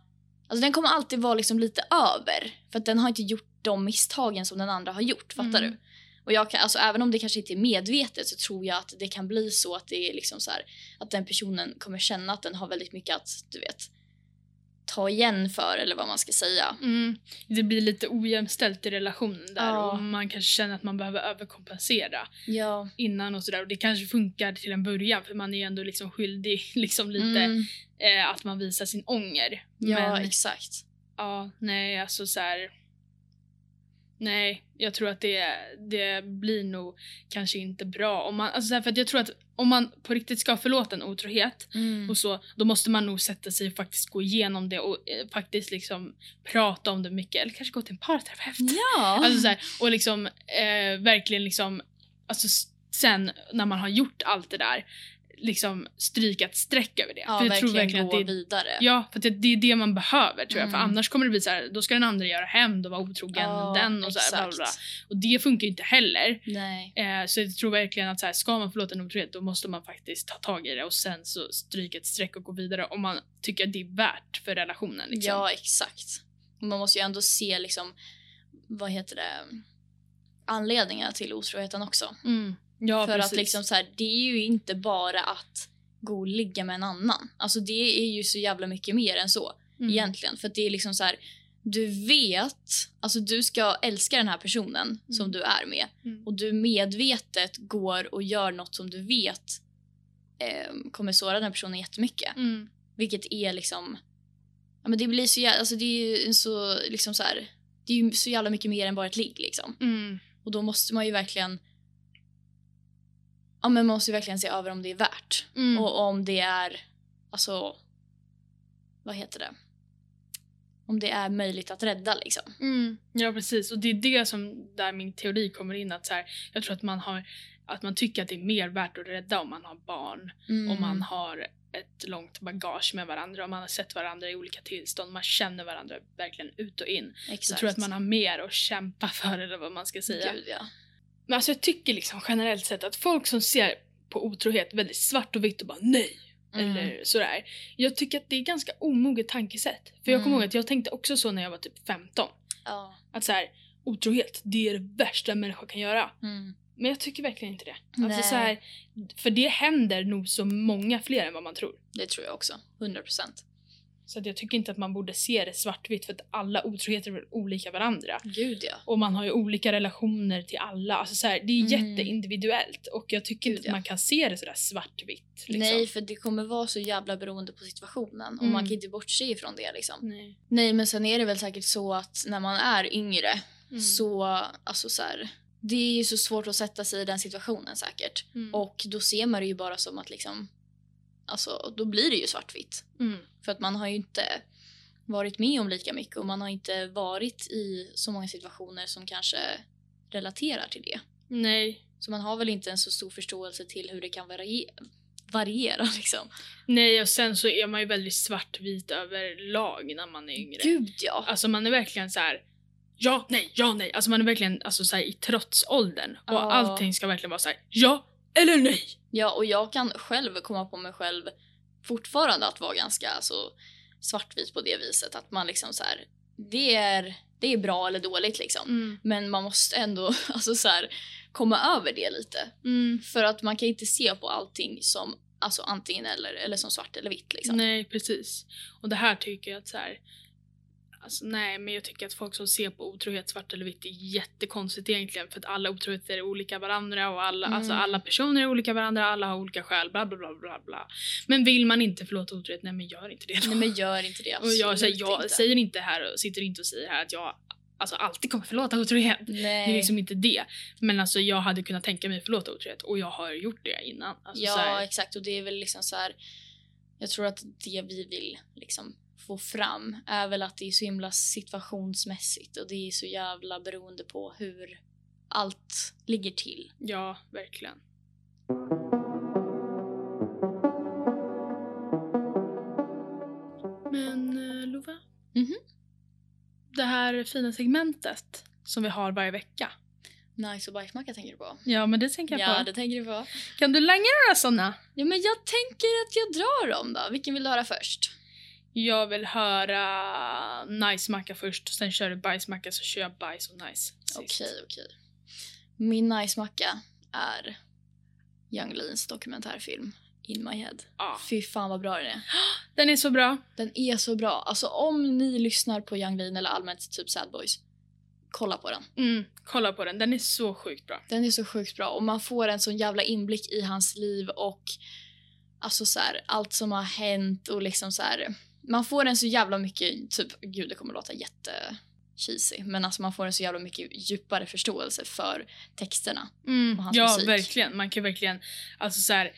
alltså den kommer alltid vara liksom lite över. För att den har inte gjort de misstagen som den andra har gjort, fattar Mm. du? Och jag kan, alltså även om det kanske inte är medvetet så tror jag att det kan bli så att det är liksom så här, att den personen kommer känna att den har väldigt mycket att, du vet, ta igen för eller vad man ska säga. Mm. Det blir lite ojämställt i relationen där Ja. och man kanske känner att man behöver överkompensera Ja. innan och sådär. Och det kanske funkar till en början för man är ju ändå liksom skyldig <laughs> liksom lite Mm, eh, att man visar sin ånger. ja, Men exakt. ja, nej alltså så här. Nej, jag tror att det, det blir nog kanske inte bra. Om man, alltså för att jag tror att om man på riktigt ska förlåta en otrohet Mm. och så, då måste man nog sätta sig och faktiskt gå igenom det och eh, faktiskt liksom prata om det mycket. Eller kanske gå till en parterapeut. Ja. Alltså så här, och liksom eh, verkligen liksom, alltså sen när man har gjort allt det där, liksom stryka ett streck över det. ja, för jag verkligen, tror verkligen att det är, vidare. Ja, för att det, det är det man behöver tror jag. För Mm. annars kommer det bli så här, då ska den andra göra hämnd och vara otrogen med den och så här, bla, bla. Och det funkar ju inte heller. Nej. Eh, så jag tror verkligen att så här, ska man förlåta en otrohet då måste man faktiskt ta tag i det och sen så stryka ett streck och gå vidare om man tycker att det är värt för relationen. Liksom. Ja, exakt. Man måste ju ändå se liksom, vad heter det, anledningarna till otroheten också. Mm. Ja, För precis. att liksom så här, det är ju inte bara att gå och ligga med en annan. Alltså det är ju så jävla mycket mer än så Mm. egentligen. För det är liksom så här, du vet, alltså du ska älska den här personen som Mm. du är med. Mm. Och du medvetet går och gör något som du vet eh, kommer såra den här personen jättemycket. Mm. Vilket är liksom... Ja, men det blir så jävla... Alltså det är ju så, liksom så här, Det är ju så jävla mycket mer än bara ett ligg liksom. Mm. Och då måste man ju verkligen... Ja men man måste ju verkligen se över om det är värt. Mm. Och om det är... Alltså... Vad heter det? Om det är möjligt att rädda liksom. Mm. Ja precis och det är det som där min teori kommer in att så här, jag tror att man har att man tycker att det är mer värt att rädda om man har barn Mm. om man har ett långt bagage med varandra om man har sett varandra i olika tillstånd man känner varandra verkligen ut och in. Exakt. Så tror jag att man har mer att kämpa <laughs> för eller vad man ska säga. Gud ja. Men alltså jag tycker liksom generellt sett att folk som ser på otrohet väldigt svart och vitt och bara nej Mm. eller sådär. Jag tycker att det är ganska omoget tankesätt. För jag kommer Mm. ihåg att jag tänkte också så när jag var typ 15. Ja. Att så här, otrohet, det är det värsta en människa kan göra. Mm. Men jag tycker verkligen inte det. Nej. Alltså så här, för det händer nog så många fler än vad man tror. Det tror jag också. 100 procent. Så att jag tycker inte att man borde se det svartvitt för att alla otroheter är olika varandra. Gud ja. Och man har ju olika relationer till alla. Alltså så här, det är Mm. jätteindividuellt och jag tycker Gud, inte ja. att man kan se det sådär svartvitt. Liksom. Nej, för det kommer vara så jävla beroende på situationen. Och Mm. man kan inte bortse ifrån det liksom. Nej. Nej, men sen är det väl säkert så att när man är yngre Mm. så, alltså så här, det är ju så svårt att sätta sig i den situationen säkert. Mm. Och då ser man det ju bara som att liksom, alltså då blir det ju svartvitt. Mm. För att man har ju inte varit med om lika mycket och man har inte varit i så många situationer som kanske relaterar till det. Nej. Så man har väl inte en så stor förståelse till hur det kan variera, variera <laughs> liksom. Nej och sen så är man ju väldigt svartvit överlag när man är yngre. Gud ja! Alltså man är verkligen så här. Ja, nej, ja, nej. Alltså man är verkligen alltså, så här, i trotsåldern. Och Ja. allting ska verkligen vara så här. ja eller nej. Ja, och jag kan själv komma på mig själv fortfarande att vara ganska alltså, svartvit på det viset. Att man liksom så här, det är, det är bra eller dåligt liksom. Mm. Men man måste ändå <laughs> alltså, så här, komma över det lite. Mm. För att man kan inte se på allting som alltså, antingen eller, eller som svart eller vitt. Liksom. Nej, precis. Och det här tycker jag att så här. Alltså, nej, men jag tycker att folk som ser på otrohet svart eller vitt är jättekonstigt egentligen. För att alla otroheter är olika varandra och alla, Mm. alltså, alla personer är olika varandra, alla har olika skäl, bla bla bla bla bla. Men vill man inte förlåta otrohet, nej men gör inte det då. Nej men gör inte det. <laughs> och jag, säger, jag inte. säger inte här och sitter inte och säger här att jag alltså, alltid kommer förlåta otrohet. Nej. Det är liksom inte det. Men alltså jag hade kunnat tänka mig förlåta otrohet och jag har gjort det innan. Alltså, ja exakt och det är väl liksom så här. Jag tror att det vi vill liksom få fram är väl att det är så himla situationsmässigt och det är så jävla beroende på hur allt ligger till. ja, verkligen. Men uh, Lova? Mhm. Det här fina segmentet som vi har varje vecka. Nice och bajsmacka tänker du på? Ja, men det tänker jag Ja, på. det tänker du på. Kan du langa några såna? Ja, men jag tänker att jag drar dem då. Vilken vill du höra först? Jag vill höra nice-macka först, och sen kör du bajsmacka så kör jag bajs och nice sist. Okej, okej. Min nice-macka är Young Leans dokumentärfilm In My Head. Ja. Fy fan vad bra den är. <gasps> Den är så bra. Den är så bra. Alltså om ni lyssnar på Young Lean eller allmänt typ Sad Boys, kolla på den. Mm, kolla på den, den är så sjukt bra. Den är så sjukt bra och man får en sån jävla inblick i hans liv och alltså så här, allt som har hänt och liksom så här. Man får en så jävla mycket, typ, gud det kommer låta jätte cheesy, men alltså man får en så jävla mycket djupare förståelse för texterna. Mm, Och hans ja, musik. verkligen. Man kan verkligen alltså så här,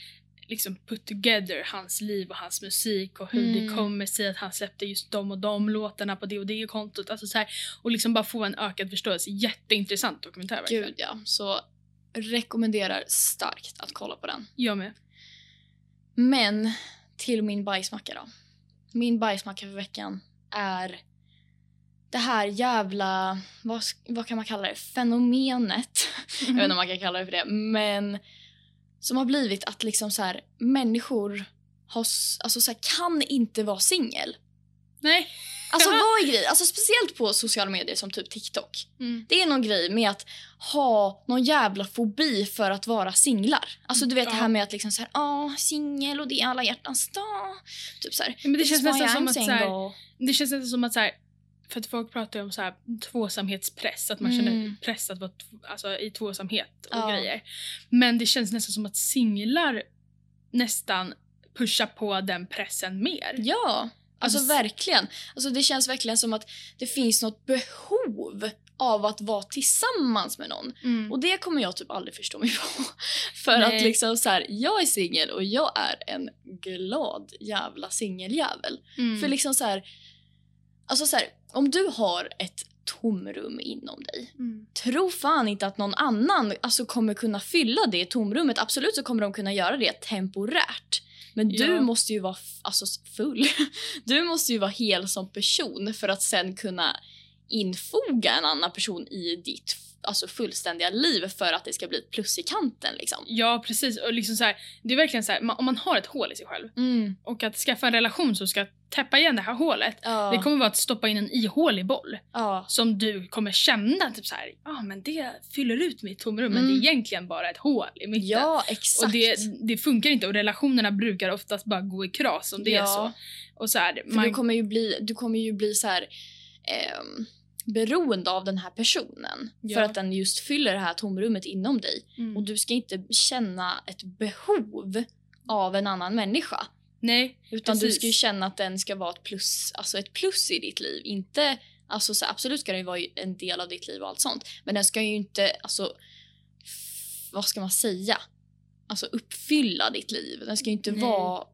liksom put together hans liv och hans musik och hur det Mm. kommer sig att han släppte just de och de låtarna på det och det kontot. Alltså så här, och liksom bara få en ökad förståelse. Jätteintressant dokumentär verkligen. Gud ja, så rekommenderar starkt att kolla på den. Jag med. Men till min bajsmacka då. Min bajsmacka för veckan är det här jävla, vad, vad kan man kalla det, fenomenet. Mm. <laughs> Jag vet inte om man kan kalla det för det, men som har blivit att liksom så här, människor har, alltså så här, kan inte vara singel. Nej. Alltså vad är grejen? Alltså speciellt på sociala medier som typ TikTok. Mm. Det är någon grej med att ha någon jävla fobi för att vara singlar. Alltså du vet det Ja. här med att liksom såhär, ja singel och det är alla hjärtans dag. Typ såhär, men det "This känns nästan som att så här, single." Det känns nästan som att så här, för att folk pratar ju om så här, tvåsamhetspress, att man Mm. känner press att vara alltså, i tvåsamhet och Ja. grejer. Men det känns nästan som att singlar nästan pushar på den pressen mer. Ja, alltså, Alltså, verkligen. Alltså det känns verkligen som att det finns något behov av att vara tillsammans med någon. Mm. Och det kommer jag typ aldrig förstå mig på. <laughs> För Nej. att liksom så här, jag är singel och jag är en glad jävla singeljävel. Mm. För liksom så här, alltså så här, om du har ett tomrum inom dig, Mm. tro fan inte att någon annan alltså, kommer kunna fylla det tomrummet. Absolut så kommer de kunna göra det temporärt. Men du Ja. måste ju vara alltså, full. <laughs> Du måste ju vara hel som person för att sen kunna infoga en annan person i ditt alltså, fullständiga liv för att det ska bli ett plus i kanten. Liksom. Ja, precis. Och liksom så här, det är verkligen så här, ma- om man har ett hål i sig själv Mm. och att skaffa en relation som ska täppa igen det här hålet. Ja. Det kommer vara att stoppa in en ihålig boll ja. som du kommer känna typ så ja ah, men det fyller ut mitt tomrum men Mm. det är egentligen bara ett hål i mitten. ja, exakt. och det, det funkar inte och relationerna brukar oftast bara gå i kras om det är Ja. så. Och så här, För du kommer ju bli, du kommer ju bli så här, ehm, beroende av den här personen. Ja. För att den just fyller det här tomrummet inom dig. mm. Och du ska inte känna ett behov av en annan människa. Nej, Utan du Precis. ska ju känna att den ska vara ett plus, alltså ett plus i ditt liv. Inte, alltså så absolut ska den vara en del av ditt liv och allt sånt. Men den ska ju inte, alltså, vad ska man säga? Alltså uppfylla ditt liv. Den ska ju inte Nej. vara,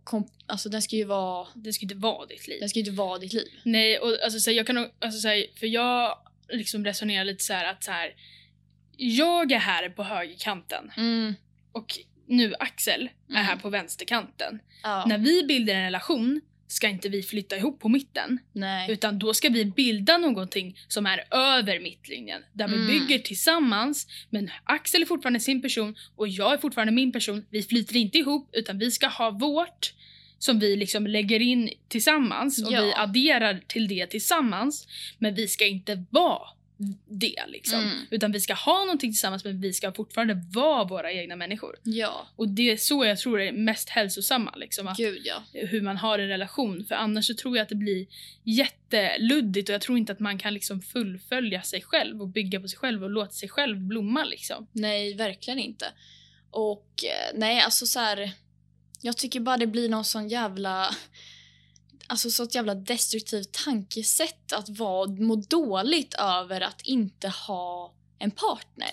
alltså den ska ju vara, det ska inte vara ditt liv. den ska inte vara ditt liv. Nej, och alltså, så här, jag kan alltså, så här, för jag liksom resonerar lite så här att så här, jag är här på högerkanten Mm. och nu Axel är Mm. här på vänsterkanten. Ja. När vi bildar en relation ska inte vi flytta ihop på mitten. Nej. Utan då ska vi bilda någonting som är över mittlinjen. Där vi Mm. bygger tillsammans. Men Axel är fortfarande sin person och jag är fortfarande min person. Vi flyter inte ihop utan vi ska ha vårt som vi liksom lägger in tillsammans och Ja. vi adderar till det tillsammans. Men vi ska inte vara det liksom. Mm. Utan vi ska ha någonting tillsammans men vi ska fortfarande vara våra egna människor. Ja, Och det är så jag tror är mest hälsosamma. Liksom, att, gud ja. hur man har en relation. För annars så tror jag att det blir jätteluddigt och jag tror inte att man kan liksom fullfölja sig själv och bygga på sig själv och låta sig själv blomma. Liksom. Nej, verkligen inte. Och eh, nej, alltså så här. Jag tycker bara det blir någon sån jävla... Alltså så ett jävla destruktivt tankesätt att vara, må dåligt över att inte ha en partner.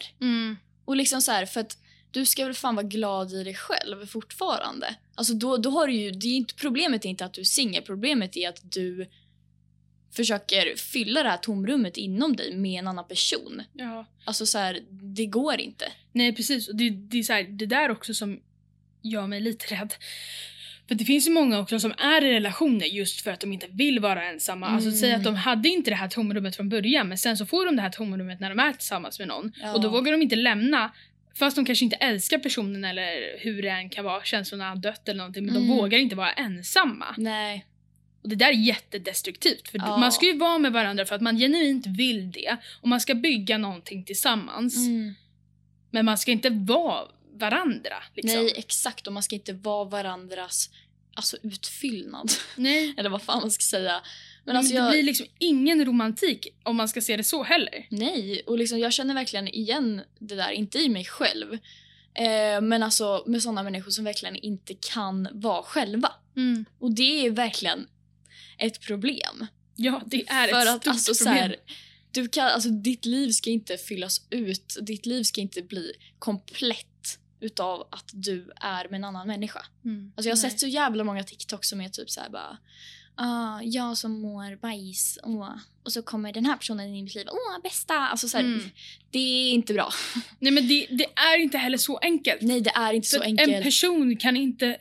Och liksom så här, för att du ska väl fan vara glad i dig själv fortfarande. Alltså då, då har du ju, det är inte, problemet är inte att du är singel, problemet är att du försöker fylla det här tomrummet inom dig med en annan person. Ja. Alltså så här, det går inte. Nej precis, det, det är så här, det där också som gör mig lite rädd. För det finns ju många också som är i relationer just för att de inte vill vara ensamma. Alltså Mm. säg att de hade inte det här tomrummet från början men sen så får de det här tomrummet när de är tillsammans med någon. Ja. Och då vågar de inte lämna Fast de kanske inte älskar personen eller hur det än kan vara, känslorna har dött eller någonting, men Mm. de vågar inte vara ensamma. Nej. Och det där är jättedestruktivt. För Ja. man ska ju vara med varandra för att man genuint vill det. Och man ska bygga någonting tillsammans. Mm. Men man ska inte vara varandra. Liksom. Nej, exakt. Och man ska inte vara varandras alltså, utfyllnad. Nej. <laughs> Eller vad fan man ska säga. Men Men alltså det jag... blir liksom ingen romantik om man ska se det så heller. Nej, och liksom, jag känner verkligen igen det där, inte i mig själv. Eh, men alltså med sådana människor som verkligen inte kan vara själva. Och det är verkligen ett problem. Ja, det är För ett att stort alltså, så problem. här, du kan, alltså, ditt liv ska inte fyllas ut. Ditt liv ska inte bli komplett utav att du är med en annan människa. Mm. Alltså jag har Nej. sett så jävla många TikTok som är typ så här bara ah, jag som mår bajs åh. och så kommer den här personen in i mitt liv. Åh, bästa! Alltså så här, Mm. Det är inte bra. <laughs> Nej men det, det är inte heller så enkelt. Nej, det är inte så att enkelt. En person kan inte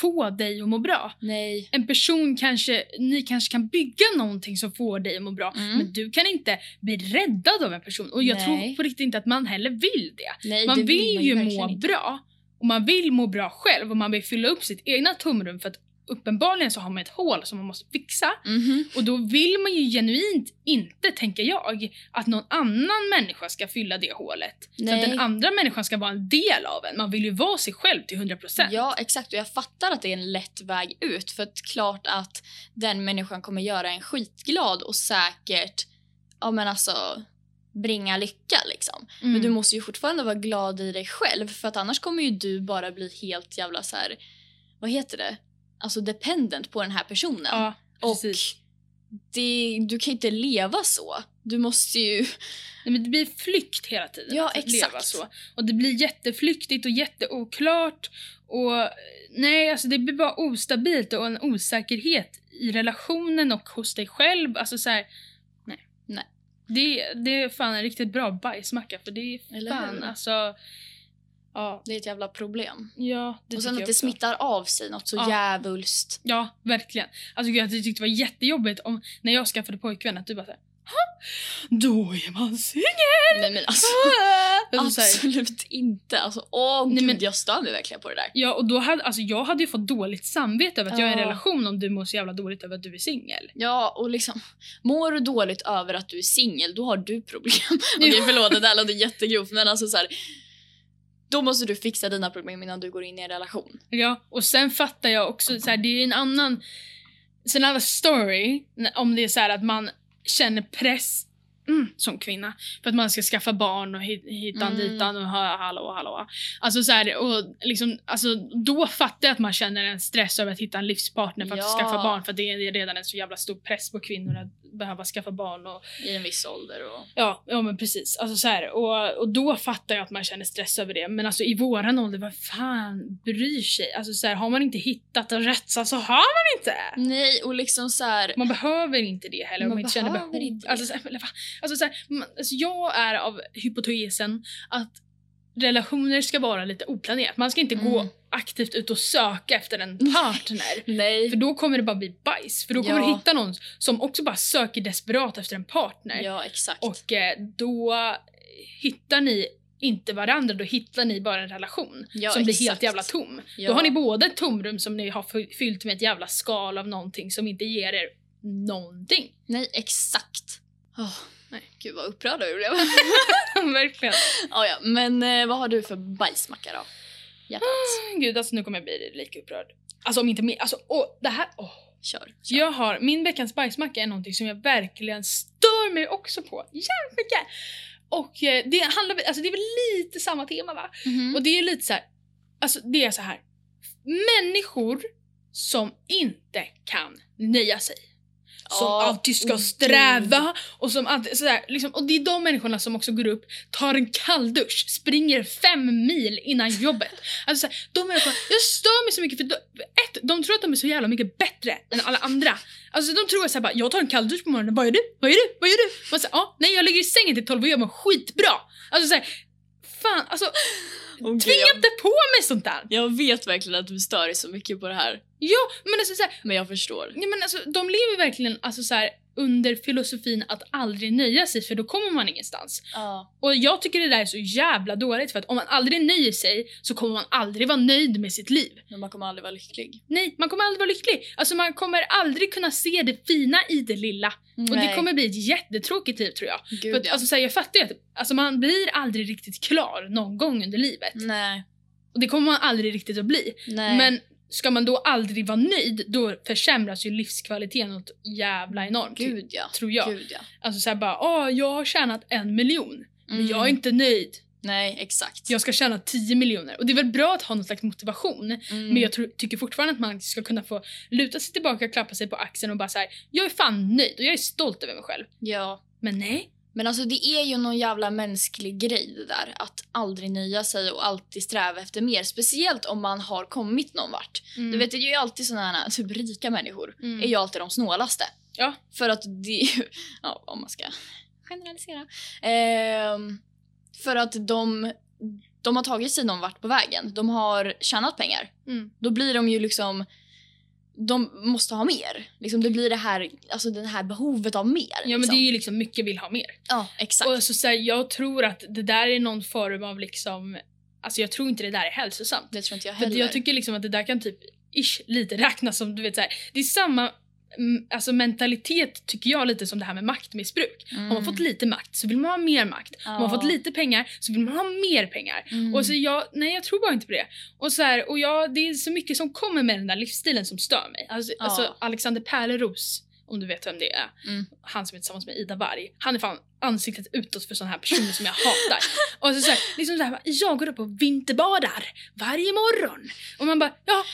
få dig att må bra. Nej. En person kanske, ni kanske kan bygga någonting som får dig att må bra. Mm. Men du kan inte bli räddad av en person. Och jag Nej. tror på riktigt inte att man heller vill det. Nej, Man det vill man ju må inte. bra. Och man vill må bra själv och man vill fylla upp sitt egna tomrum för att uppenbarligen så har man ett hål som man måste fixa. Mhm. Och då vill man ju genuint inte, tänker jag, att någon annan människa ska fylla det hålet. Så att Nej. den andra människan ska vara en del av en. Man vill ju vara sig själv till 100%. Ja, exakt. Och jag fattar att det är en lätt väg ut. För att klart att den människan kommer göra en skitglad och säkert, ja men alltså, bringa lycka liksom. Mm. Men du måste ju fortfarande vara glad i dig själv för att annars kommer ju du bara bli helt jävla så här. vad heter det? Alltså dependent på den här personen. Ja, och det, du kan inte leva så. Du måste ju... Nej, men det blir flykt hela tiden Ja, att exakt. leva så. Och det blir jätteflyktigt och jätteoklart. Och nej, alltså det blir bara ostabilt och en osäkerhet i relationen och hos dig själv. Alltså så här, nej. Nej. Det, det är fan en riktigt bra bajsmacka för det är fan alltså... Ja, Det är ett jävla problem. ja det och sen att det smittar av sig något så Ja. djävulskt. Ja, verkligen. Alltså jag tyckte det var jättejobbigt om, när jag skaffade pojkvän att du bara såhär "Ha? Då är man singel! Nej men alltså. <laughs> Alltså, Absolut inte. Alltså, åh Nej, gud, men- jag stör mig verkligen på det där. Ja, och då hade, alltså, jag hade ju fått dåligt samvete över att jag är i en Ja. relation om du mår så jävla dåligt över att du är singel. Ja, och liksom, mår du dåligt över att du är singel, då har du problem. <laughs> <laughs> Okej, Ja. förlåt, det där låter jättegrovt, men alltså så här, Då måste du fixa dina problem innan du går in i en relation. Ja, och sen fattar jag också så här, det är en annan, sen annan story om det är så här att man känner press mm, som kvinna för att man ska skaffa barn och hit, hitan Mm. ditan och ha, hallå hallå. Alltså så här, och liksom, alltså, då fattar jag att man känner en stress över att hitta en livspartner för att Ja. skaffa barn för det är redan en så jävla stor press på kvinnor att behöva skaffa barn och I en viss ålder och... Ja, ja men precis. Alltså så här, och, och då fattar jag att man känner stress över det. Men alltså i våran ålder, vad fan bryr sig? Alltså så här, har man inte hittat rätt så så har man inte. Nej, och liksom så här... Man behöver inte det heller om Man man inte känner behöver behov. inte det. Alltså, så här, alltså, så här, man, alltså jag är av hypotesen att relationer ska vara lite oplanerat. Man ska inte gå Mm. aktivt ut och söka efter en partner. Nej. För då kommer det bara bli bajs. För då kommer Ja. du hitta någon som också bara söker desperat efter en partner. Ja, exakt. Och eh, då hittar ni inte varandra, då hittar ni bara en relation Ja, som blir exakt. helt jävla tom. Ja. Då har ni både ett tomrum som ni har fy- fyllt med ett jävla skal av någonting som inte ger er någonting. Nej, exakt. Åh, Nej. Gud vad upprörda vi blev. <laughs> Verkligen. ja, ja. Men eh, vad har du för bajsmacka då? Hjärtat. <gasps> Gud, alltså nu kommer jag bli lika upprörd. Alltså om inte mer. Alltså, åh, det här. Åh. Kör. kör. Jag har, min veckans bajsmacka är någonting som jag verkligen stör mig också på. Jävligt mycket! Och eh, det handlar alltså det är väl lite samma tema va? Mhm. Och det är lite så här, alltså det är så här. Människor som inte kan nöja sig. Som Ja, alltid ska oh, sträva och som alltid sådär, liksom, och det är de människorna som också går upp, tar en kalldusch, springer fem mil innan jobbet. Alltså såhär, de människorna, jag stör mig så mycket för de, ett, de tror att de är så jävla mycket bättre än alla andra. Alltså de tror bara, jag tar en kalldusch på morgonen, vad gör du? Vad gör du? Vad gör du? Man säger, ja, nej jag ligger i sängen till tolv och gör mig skitbra. Alltså såhär, fan alltså gud, tvinga inte på mig sånt där. jag vet verkligen att du stör dig så mycket på det här. Ja, men alltså såhär, Men jag förstår. Ja, men alltså, de lever verkligen alltså, så här, under filosofin att aldrig nöja sig för då kommer man ingenstans. Ja. Och jag tycker det där är så jävla dåligt för att om man aldrig nöjer sig så kommer man aldrig vara nöjd med sitt liv. Men man kommer aldrig vara lycklig. Nej, man kommer aldrig vara lycklig. Alltså man kommer aldrig kunna se det fina i det lilla. Och det kommer bli ett jättetråkigt liv tror jag. Gud, för att, ja. alltså, så här, jag fattar ju att alltså, man blir aldrig riktigt klar någon gång under livet. Nej. Och det kommer man aldrig riktigt att bli. Nej. Men ska man då aldrig vara nöjd då försämras ju livskvaliteten något jävla enormt. Gud ja. tror jag. Gud ja. Alltså såhär bara, åh jag har tjänat en miljon. Men Mm. jag är inte nöjd. Nej, exakt. Jag ska tjäna 10 miljoner. Och det är väl bra att ha någon slags motivation. Mm. Men jag tror, tycker fortfarande att man ska kunna få luta sig tillbaka, klappa sig på axeln och bara säga jag är fan nöjd och jag är stolt över mig själv. Ja. Men nej. Men alltså det är ju någon jävla mänsklig grej det där. Att aldrig nöja sig och alltid sträva efter mer. Speciellt om man har kommit någon vart. Du vet det är ju alltid såna här typ rika människor. Mm. är ju alltid de snålaste. Ja. För att det är ju, <laughs> ja om man ska generalisera. Ehm, för att de, de har tagit sig någon vart på vägen. De har tjänat pengar. Mm. Då blir de ju liksom de måste ha mer. Liksom det blir det här, alltså det här behovet av mer. Ja men liksom. det är ju liksom mycket vill ha mer. Ja, exakt. Och alltså, så här, jag tror att det där är någon form av liksom, alltså jag tror inte det där är hälsosamt. det tror inte jag För heller. att jag tycker liksom att det där kan typ ish, lite räknas som, du vet så här, det är samma mm, alltså mentalitet tycker jag lite som det här med maktmissbruk. mm. Har man fått lite makt så vill man ha mer makt. Har man Ja. fått lite pengar så vill man ha mer pengar. Mm. Och så jag, nej jag tror bara inte på det. Och, så här, och jag, det är så mycket som kommer med den där livsstilen som stör mig. Alltså, Ja. alltså Alexander Pärleros, om du vet vem det är. Mm. Han som är tillsammans med Ida Warg. Han är fan ansiktet utåt för sådana här personer som jag hatar. <laughs> Och så, så här, liksom så här, jag går upp och vinterbadar varje morgon. Och man bara, ja,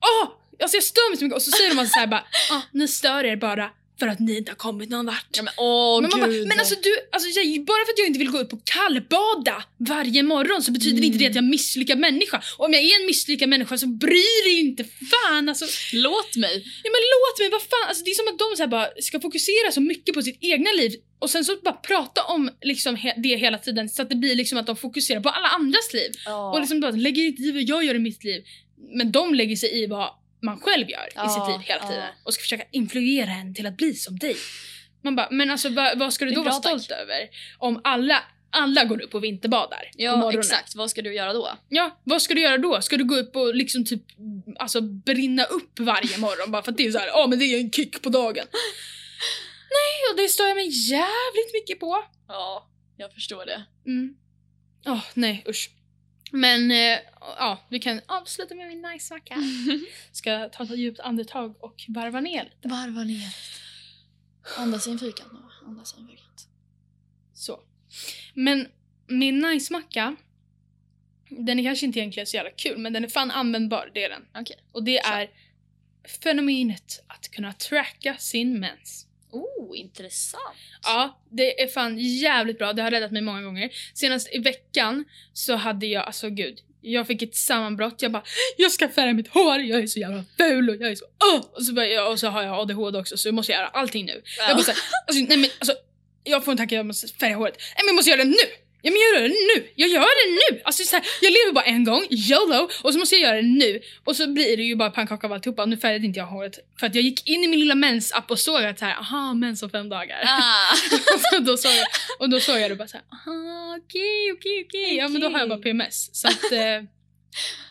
åh! Alltså jag stör mig så mycket. Och så säger de så här bara, ah, ni stör er bara för att ni inte har kommit någon vart. Ja, men åh Men, man bara, men alltså du, alltså jag, bara för att jag inte vill gå upp och kallbada varje morgon så betyder Mm. inte det att jag är en misslyckad människa. Och om jag är en misslyckad människa så bryr dig inte fan alltså. Låt mig. Ja men låt mig, vad fan. Alltså, det är som att de så bara ska fokusera så mycket på sitt egna liv och sen så bara prata om liksom he det hela tiden så att det blir liksom att de fokuserar på alla andras liv. Ja. Och liksom bara lägger inte i vad jag gör i mitt liv. Men de lägger sig i vad man själv gör i Ja, sitt liv hela ja. tiden. Och ska försöka influera en till att bli som dig. Man bara, men alltså vad, vad ska du då vara stolt över? Om alla, alla går upp och vinterbadar på ja morgonen. exakt, vad ska du göra då? Ja, vad ska du göra då? Ska du gå upp och liksom typ alltså brinna upp varje morgon bara för att det är så här, ja men det är en kick på dagen. <laughs> Nej, och det stör jag mig jävligt mycket på. Ja, jag förstår det. Mm. Åh, nej usch. Men eh, ja, vi kan avsluta med min nice-macka. <laughs> Ska ta ett djupt andetag och varva ner lite. Varva ner. Andas i en fyrkant Nova. Andas i en fyrkant. Så. Men min nice-macka, den är kanske inte egentligen så jävla kul, men den är fan användbar, det är den. Okej. Och det Så. är fenomenet att kunna tracka sin mens. Oh, intressant. Ja, det är fan jävligt bra. Det har räddat mig många gånger. Senast i veckan så hade jag, alltså gud, jag fick ett sammanbrott. Jag bara, jag ska färga mitt hår, jag är så jävla ful och jag är så, åh! Och så, bara, ja, och så har jag ADHD också så jag måste göra allting nu. Jag bara såhär, alltså, nej men alltså, jag får en tanke jag måste färga håret. Nej men jag måste göra det nu! Ja men jag gör det nu! Jag gör det nu! Alltså så här, jag lever bara en gång, YOLO, och så måste jag göra det nu. Och så blir det ju bara pannkaka av alltihopa. Nu färgade inte jag håret. För att jag gick in i min lilla mensapp och såg att så här, aha, mens om fem dagar. Ah. <laughs> och, då såg jag, och då såg jag det bara såhär, aha okej okej okej, ja men då har jag bara PMS. Så att, eh,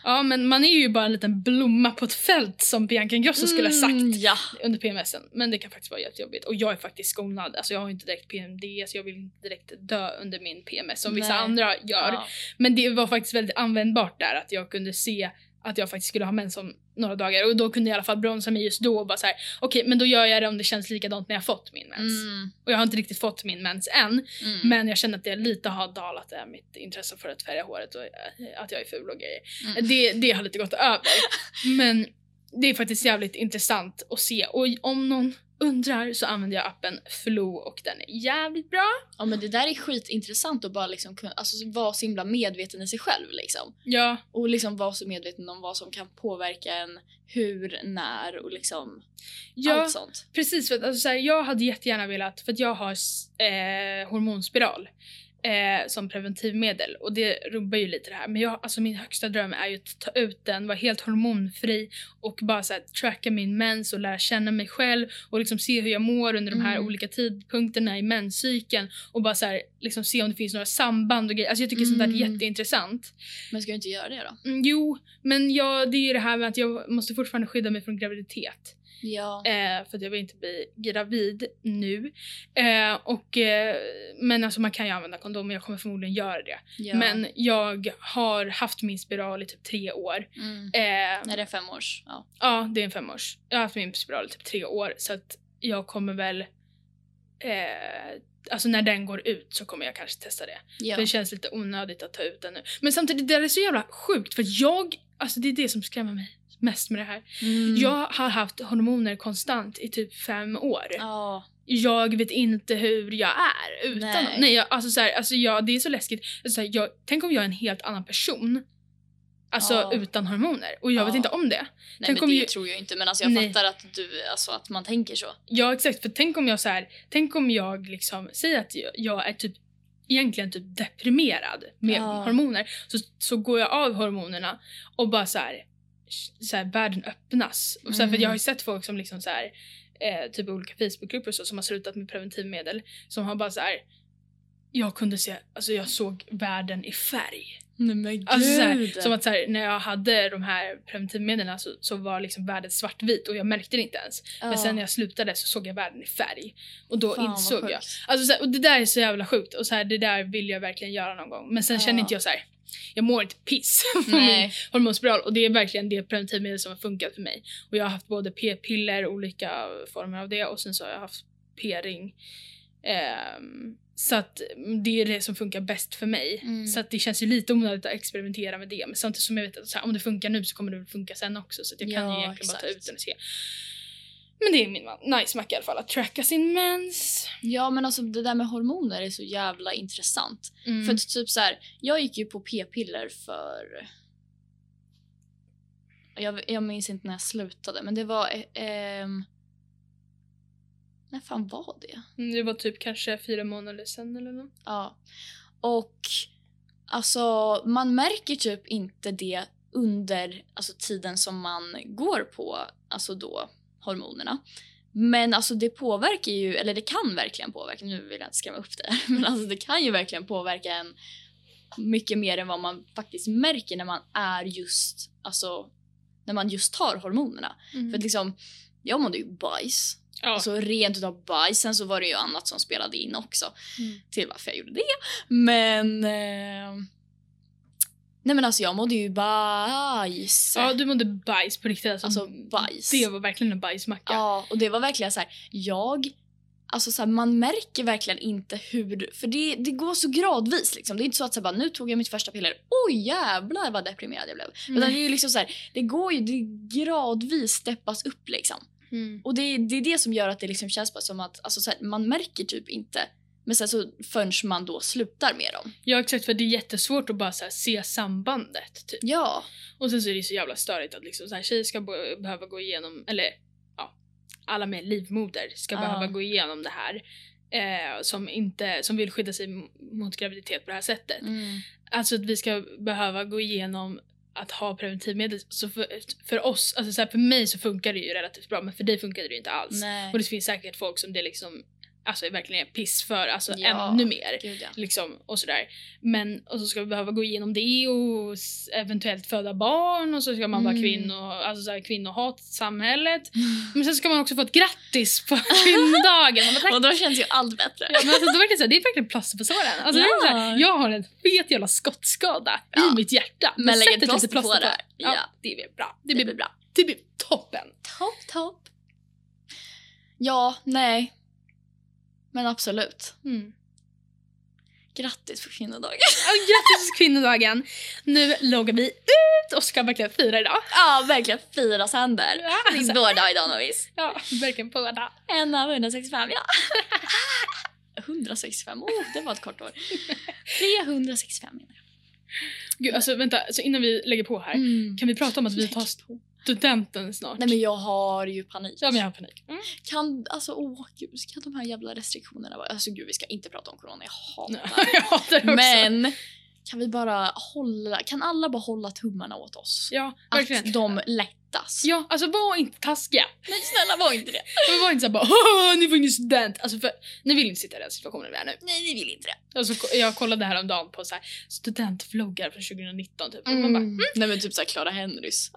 Ja, men man är ju bara en liten blomma på ett fält som Bianca Ingrosso skulle ha sagt Mm, ja. under PMSen. Men det kan faktiskt vara jättejobbigt. Och jag är faktiskt skonad. Alltså jag har inte direkt PMD så jag vill inte direkt dö under min PMS som vissa Nej. andra gör. Ja. Men det var faktiskt väldigt användbart där att jag kunde se att jag faktiskt skulle ha mens om några dagar och då kunde jag i alla fall bromsa mig just då och bara så här: okej men då gör jag det om det känns likadant när jag fått min mens. Mm, Och jag har inte riktigt fått min mens än mm. men jag känner att det lite har dalat det här, mitt intresse för att färga håret och eh, att jag är ful och grejer. Mm. Det, det har lite gått över. <laughs> Men det är faktiskt jävligt intressant att se och om någon undrar så använder jag appen Flow och den är jävligt bra. Ja men det där är skitintressant att bara liksom kunna, alltså vara så himla medveten i sig själv liksom. Ja, Och liksom vara så medveten om vad som kan påverka en, hur, när och liksom ja allt sånt. precis. För att, alltså, så här, jag hade jättegärna velat, för att jag har eh, hormonspiral eh, som preventivmedel och det rubbar ju lite det här. Men jag, alltså, min högsta dröm är ju att ta ut den, vara helt hormonfri och bara så här, tracka min mens och lära känna mig själv och liksom se hur jag mår under de här Mm. olika tidpunkterna i menscykeln och bara så här, liksom se om det finns några samband och grejer. Alltså jag tycker sånt där är Mm. jätteintressant. Men ska du inte göra det då? Mm, jo, men jag, det är ju det här med att jag måste fortfarande skydda mig från graviditet. Ja. Eh, för att jag vill inte bli gravid nu. Eh, och, eh, men alltså man kan ju använda kondom jag kommer förmodligen göra det. ja. Men jag har haft min spiral i typ tre år. Mm. Eh, Nej det är fem års. Ja. ja, det är en femårs. Jag har haft min spiral i typ tre år så att jag kommer väl eh, Alltså när den går ut så kommer jag kanske testa det. Ja. För det känns lite onödigt att ta ut den nu. Men samtidigt, det är så jävla sjukt för jag, alltså det är det som skrämmer mig mest med det här. Mm. Jag har haft hormoner konstant i typ fem år. Ja. Jag vet inte hur jag är utan Nej. Nej. Jag, alltså så här, alltså jag, det är så läskigt. Så här, jag, tänk om jag är en helt annan person. Alltså Ja. utan hormoner. Och jag Ja. vet inte om det. Nej Tänk men det ju- tror jag inte men alltså jag Nej. fattar att du, alltså att man tänker så. Ja exakt, för tänk om jag så här, tänk om jag liksom säger att jag, jag är typ egentligen typ deprimerad med Ja. hormoner. Så, så går jag av hormonerna och bara så här, så här världen öppnas. Och så här, För Mm. jag har ju sett folk som liksom så här, eh, typ olika Facebookgrupper och så som har slutat med preventivmedel som har bara så här. Jag kunde se, alltså jag såg världen i färg. Nej men gud. Alltså så här, som att så när jag hade de här preventivmedlen så, så var liksom världen svartvit och jag märkte det inte ens. Men sen när jag slutade så såg jag världen i färg. Och då Fan, insåg jag. Alltså, så och det där är så jävla sjukt och så det där vill jag verkligen göra någon gång. Men sen Ja. känner inte jag så här. Jag mår inte piss <laughs> på min hormonspiral och det är verkligen det preventivmedel som har funkat för mig. Och jag har haft både p-piller, olika former av det och sen så har jag haft p-ring. Ehm, så att det är det som funkar bäst för mig. Mm. Så att det känns ju lite onödigt att experimentera med det. Men samtidigt som jag vet att här, om det funkar nu så kommer det funka sen också. Så jag kan Ja, ju egentligen bara ta exakt. ut den och se. Men det är min nice mack i alla fall, att tracka sin mens. Ja men alltså det där med hormoner är så jävla intressant. Mm. För typ så här, jag gick ju på p-piller för... Jag, jag minns inte när jag slutade men det var... Eh, ehm... När fan var det? Mm, det var typ kanske fyra månader sen eller något. Ja. Och alltså man märker typ inte det under alltså, tiden som man går på alltså då hormonerna. Men alltså det påverkar ju, eller det kan verkligen påverka, nu vill jag inte skrämma upp det, <laughs> men alltså det kan ju verkligen påverka en mycket mer än vad man faktiskt märker när man är just, alltså när man just tar hormonerna. För att liksom, jag mådde ju bajs. ja. Alltså rent utav bajs. Sen så var det ju annat som spelade in också. Mm. Till varför jag gjorde det. Men... Eh, nej men alltså jag mådde ju bajs. ja, du mådde bajs på riktigt. Alltså, Alltså, bajs. Det var verkligen en bajsmacka. Ja, och det var verkligen så här. jag... Alltså så här, man märker verkligen inte hur... För det, det går så gradvis liksom. Det är inte så att så här, bara, nu tog jag mitt första piller. Oj jävlar vad deprimerad jag blev. Utan det är ju liksom så här, det går ju, det gradvis steppas upp liksom. Mm. Och det, är- det är det som gör att det liksom känns bara som att alltså, så här, man märker typ inte men sen så förrän man då slutar med dem. Ja exakt för det är jättesvårt att bara här, se sambandet. Typ. Ja. Och sen så är det så jävla störigt att liksom, så här, tjejer ska behöva gå igenom, eller ja, alla med livmoder ska Ja. behöva gå igenom det här. Eh, som, inte, som vill skydda sig mot graviditet på det här sättet. Mm. Alltså att vi ska behöva gå igenom att ha preventivmedel. Så för, för oss, alltså så här, för mig så funkar det ju relativt bra men för dig funkar det ju inte alls. Nej. Och det finns säkert folk som det liksom alltså verkligen är piss för, alltså Ja. ännu mer. Gud ja. Liksom, och sådär. Men, och så ska vi behöva gå igenom det och eventuellt föda barn och så ska man vara Mm. kvinno, alltså såhär, kvinnohat i samhället. <laughs> Men sen ska man också få ett grattis på <laughs> kvinnodagen. Bara. Och då känns ju allt bättre. Ja, men alltså, då verkar det, så här, det är verkligen plåster på såren. Alltså, här, Ja. jag har en fet jävla skottskada Ja. i mitt hjärta. Men lägg ett plåster på det. Ja, Ja. det blir bra. Det Det blir, blir bra. det blir toppen. Topp, topp. Ja, nej. Men absolut. Mm. Grattis på kvinnodagen. Ja, grattis kvinnodagen! Nu loggar vi ut och ska verkligen fira idag. Ja, verkligen fira sönder. Ja, Det är alltså, vår dag idag Novis. ja verkligen båda. En av 165, ja. <laughs> 165, oh det var ett kort år. 365 menar jag. Gud, alltså vänta, så innan vi lägger på här. Mm. Kan vi prata om att vi tar studenten snart? Nej men jag har ju panik. Ja, men jag har panik. Mm. Kan, alltså åh gud, ska de här jävla restriktionerna vara... Alltså gud vi ska inte prata om corona, jag hatar Ja, <laughs> jag hatar det också. Men kan vi bara hålla, kan alla bara hålla tummarna åt oss? Ja, verkligen. Att de lättas. Ja, alltså var inte taskiga. Nej snälla var inte det. Och var inte såhär bara "Haha, ni får ingen student. Alltså för ni vill inte sitta i den situationen vi är nu. Nej vi vill inte det. Alltså, jag kollade häromdagen på så här studentvloggar från 2019 typ. Och man bara, Mm. Nej men typ såhär Clara Henrys.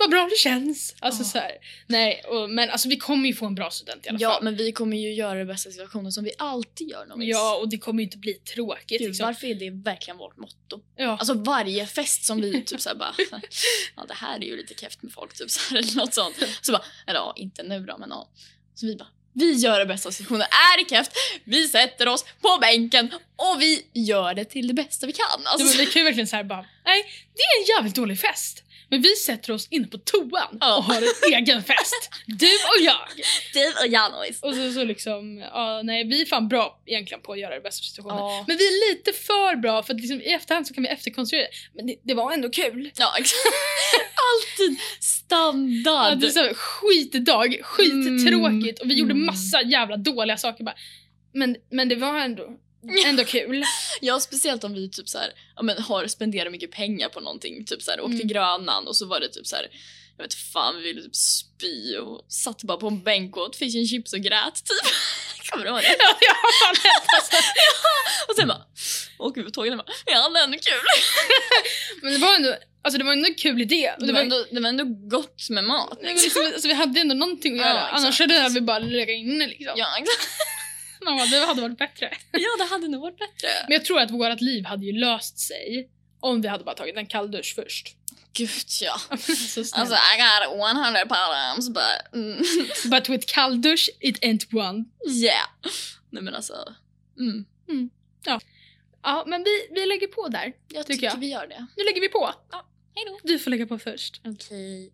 Vad bra det känns. Alltså Ja. så här, nej, och, men alltså vi kommer ju få en bra student i alla Ja fall. men vi kommer ju göra det bästa i situationen som vi alltid gör Novis. Ja, och det kommer ju inte bli tråkigt Gud, liksom. varför är det verkligen vårt motto? Ja. Alltså varje fest som vi typ såhär bara, <laughs> ja det här är ju lite keft med folk typ såhär eller något sånt. Så bara, eller ja inte nu då men ja. Så vi bara, vi gör det bästa av situationen. Är det keft, vi sätter oss på bänken och vi gör det till det bästa vi kan. Ja, Alltså, men vi kan ju verkligen säga bara, nej det är en jävligt dålig fest. Men vi sätter oss inne på toan Ja. och har en <laughs> egen fest. Du och jag. du och jag Nois. Och så, så liksom, ja, nej vi är fan bra egentligen på att göra det bästa av situationen. Ja. Men vi är lite för bra för att liksom, i efterhand så kan vi efterkonstruera det. Men det, det var ändå kul. Ja exakt. <laughs> Alltid Ja, standard. det är så här, skitdag, skittråkigt och vi gjorde Mm. massa jävla dåliga saker bara. Men, men det var ändå, <laughs> ändå kul. Ja, speciellt om vi typ så här, ja, men har spenderat mycket pengar på någonting. Typ så här, åkte Mm. Grönan och så var det typ så här, jag vet fan, vi ville typ spy och satt bara på en bänk och åt fish and chips och grät typ. <laughs> Kommer du ihåg det? Ja, jag har fan alltså. <laughs> Och sen bara, åker vi på tåget och bara, ja det är ändå kul. Men det var ändå, alltså det var ändå en kul idé. Och Det var ändå, det var ändå gott med mat. Men liksom, alltså, vi hade ändå någonting att Ja, göra. exakt. Annars hade vi bara legat inne liksom. Ja, exakt. Bara, det hade varit bättre. <laughs> ja, det hade nog varit bättre. Men jag tror att vårt liv hade ju löst sig om vi hade bara tagit en kalldusch först. Gud ja. <laughs> Alltså I got 100 pounds but mm, <laughs> But with kalldusch it ain't one. yeah. Nej men alltså. Mm. Ja, men vi, vi lägger på där. Jag Tycker jag. vi gör det. Nu lägger vi på. Hejdå. Du får lägga på först. Okej.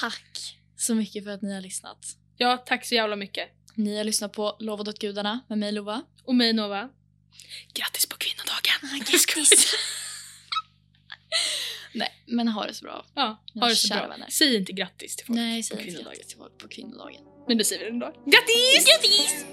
Tack så mycket för att ni har lyssnat. Ja, tack så jävla mycket. Ni har lyssnat på Lovat åt gudarna med mig Lova. Och mig Nova. Grattis på kvinnodagen! Grattis! <laughs> Nej, men ha det så bra. Ja, Mina ha det så bra. vänner. Säg inte grattis till folk Nej, på kvinnodagen. till folk på kvinnodagen. Men det säger vi ändå. Grattis! Grattis!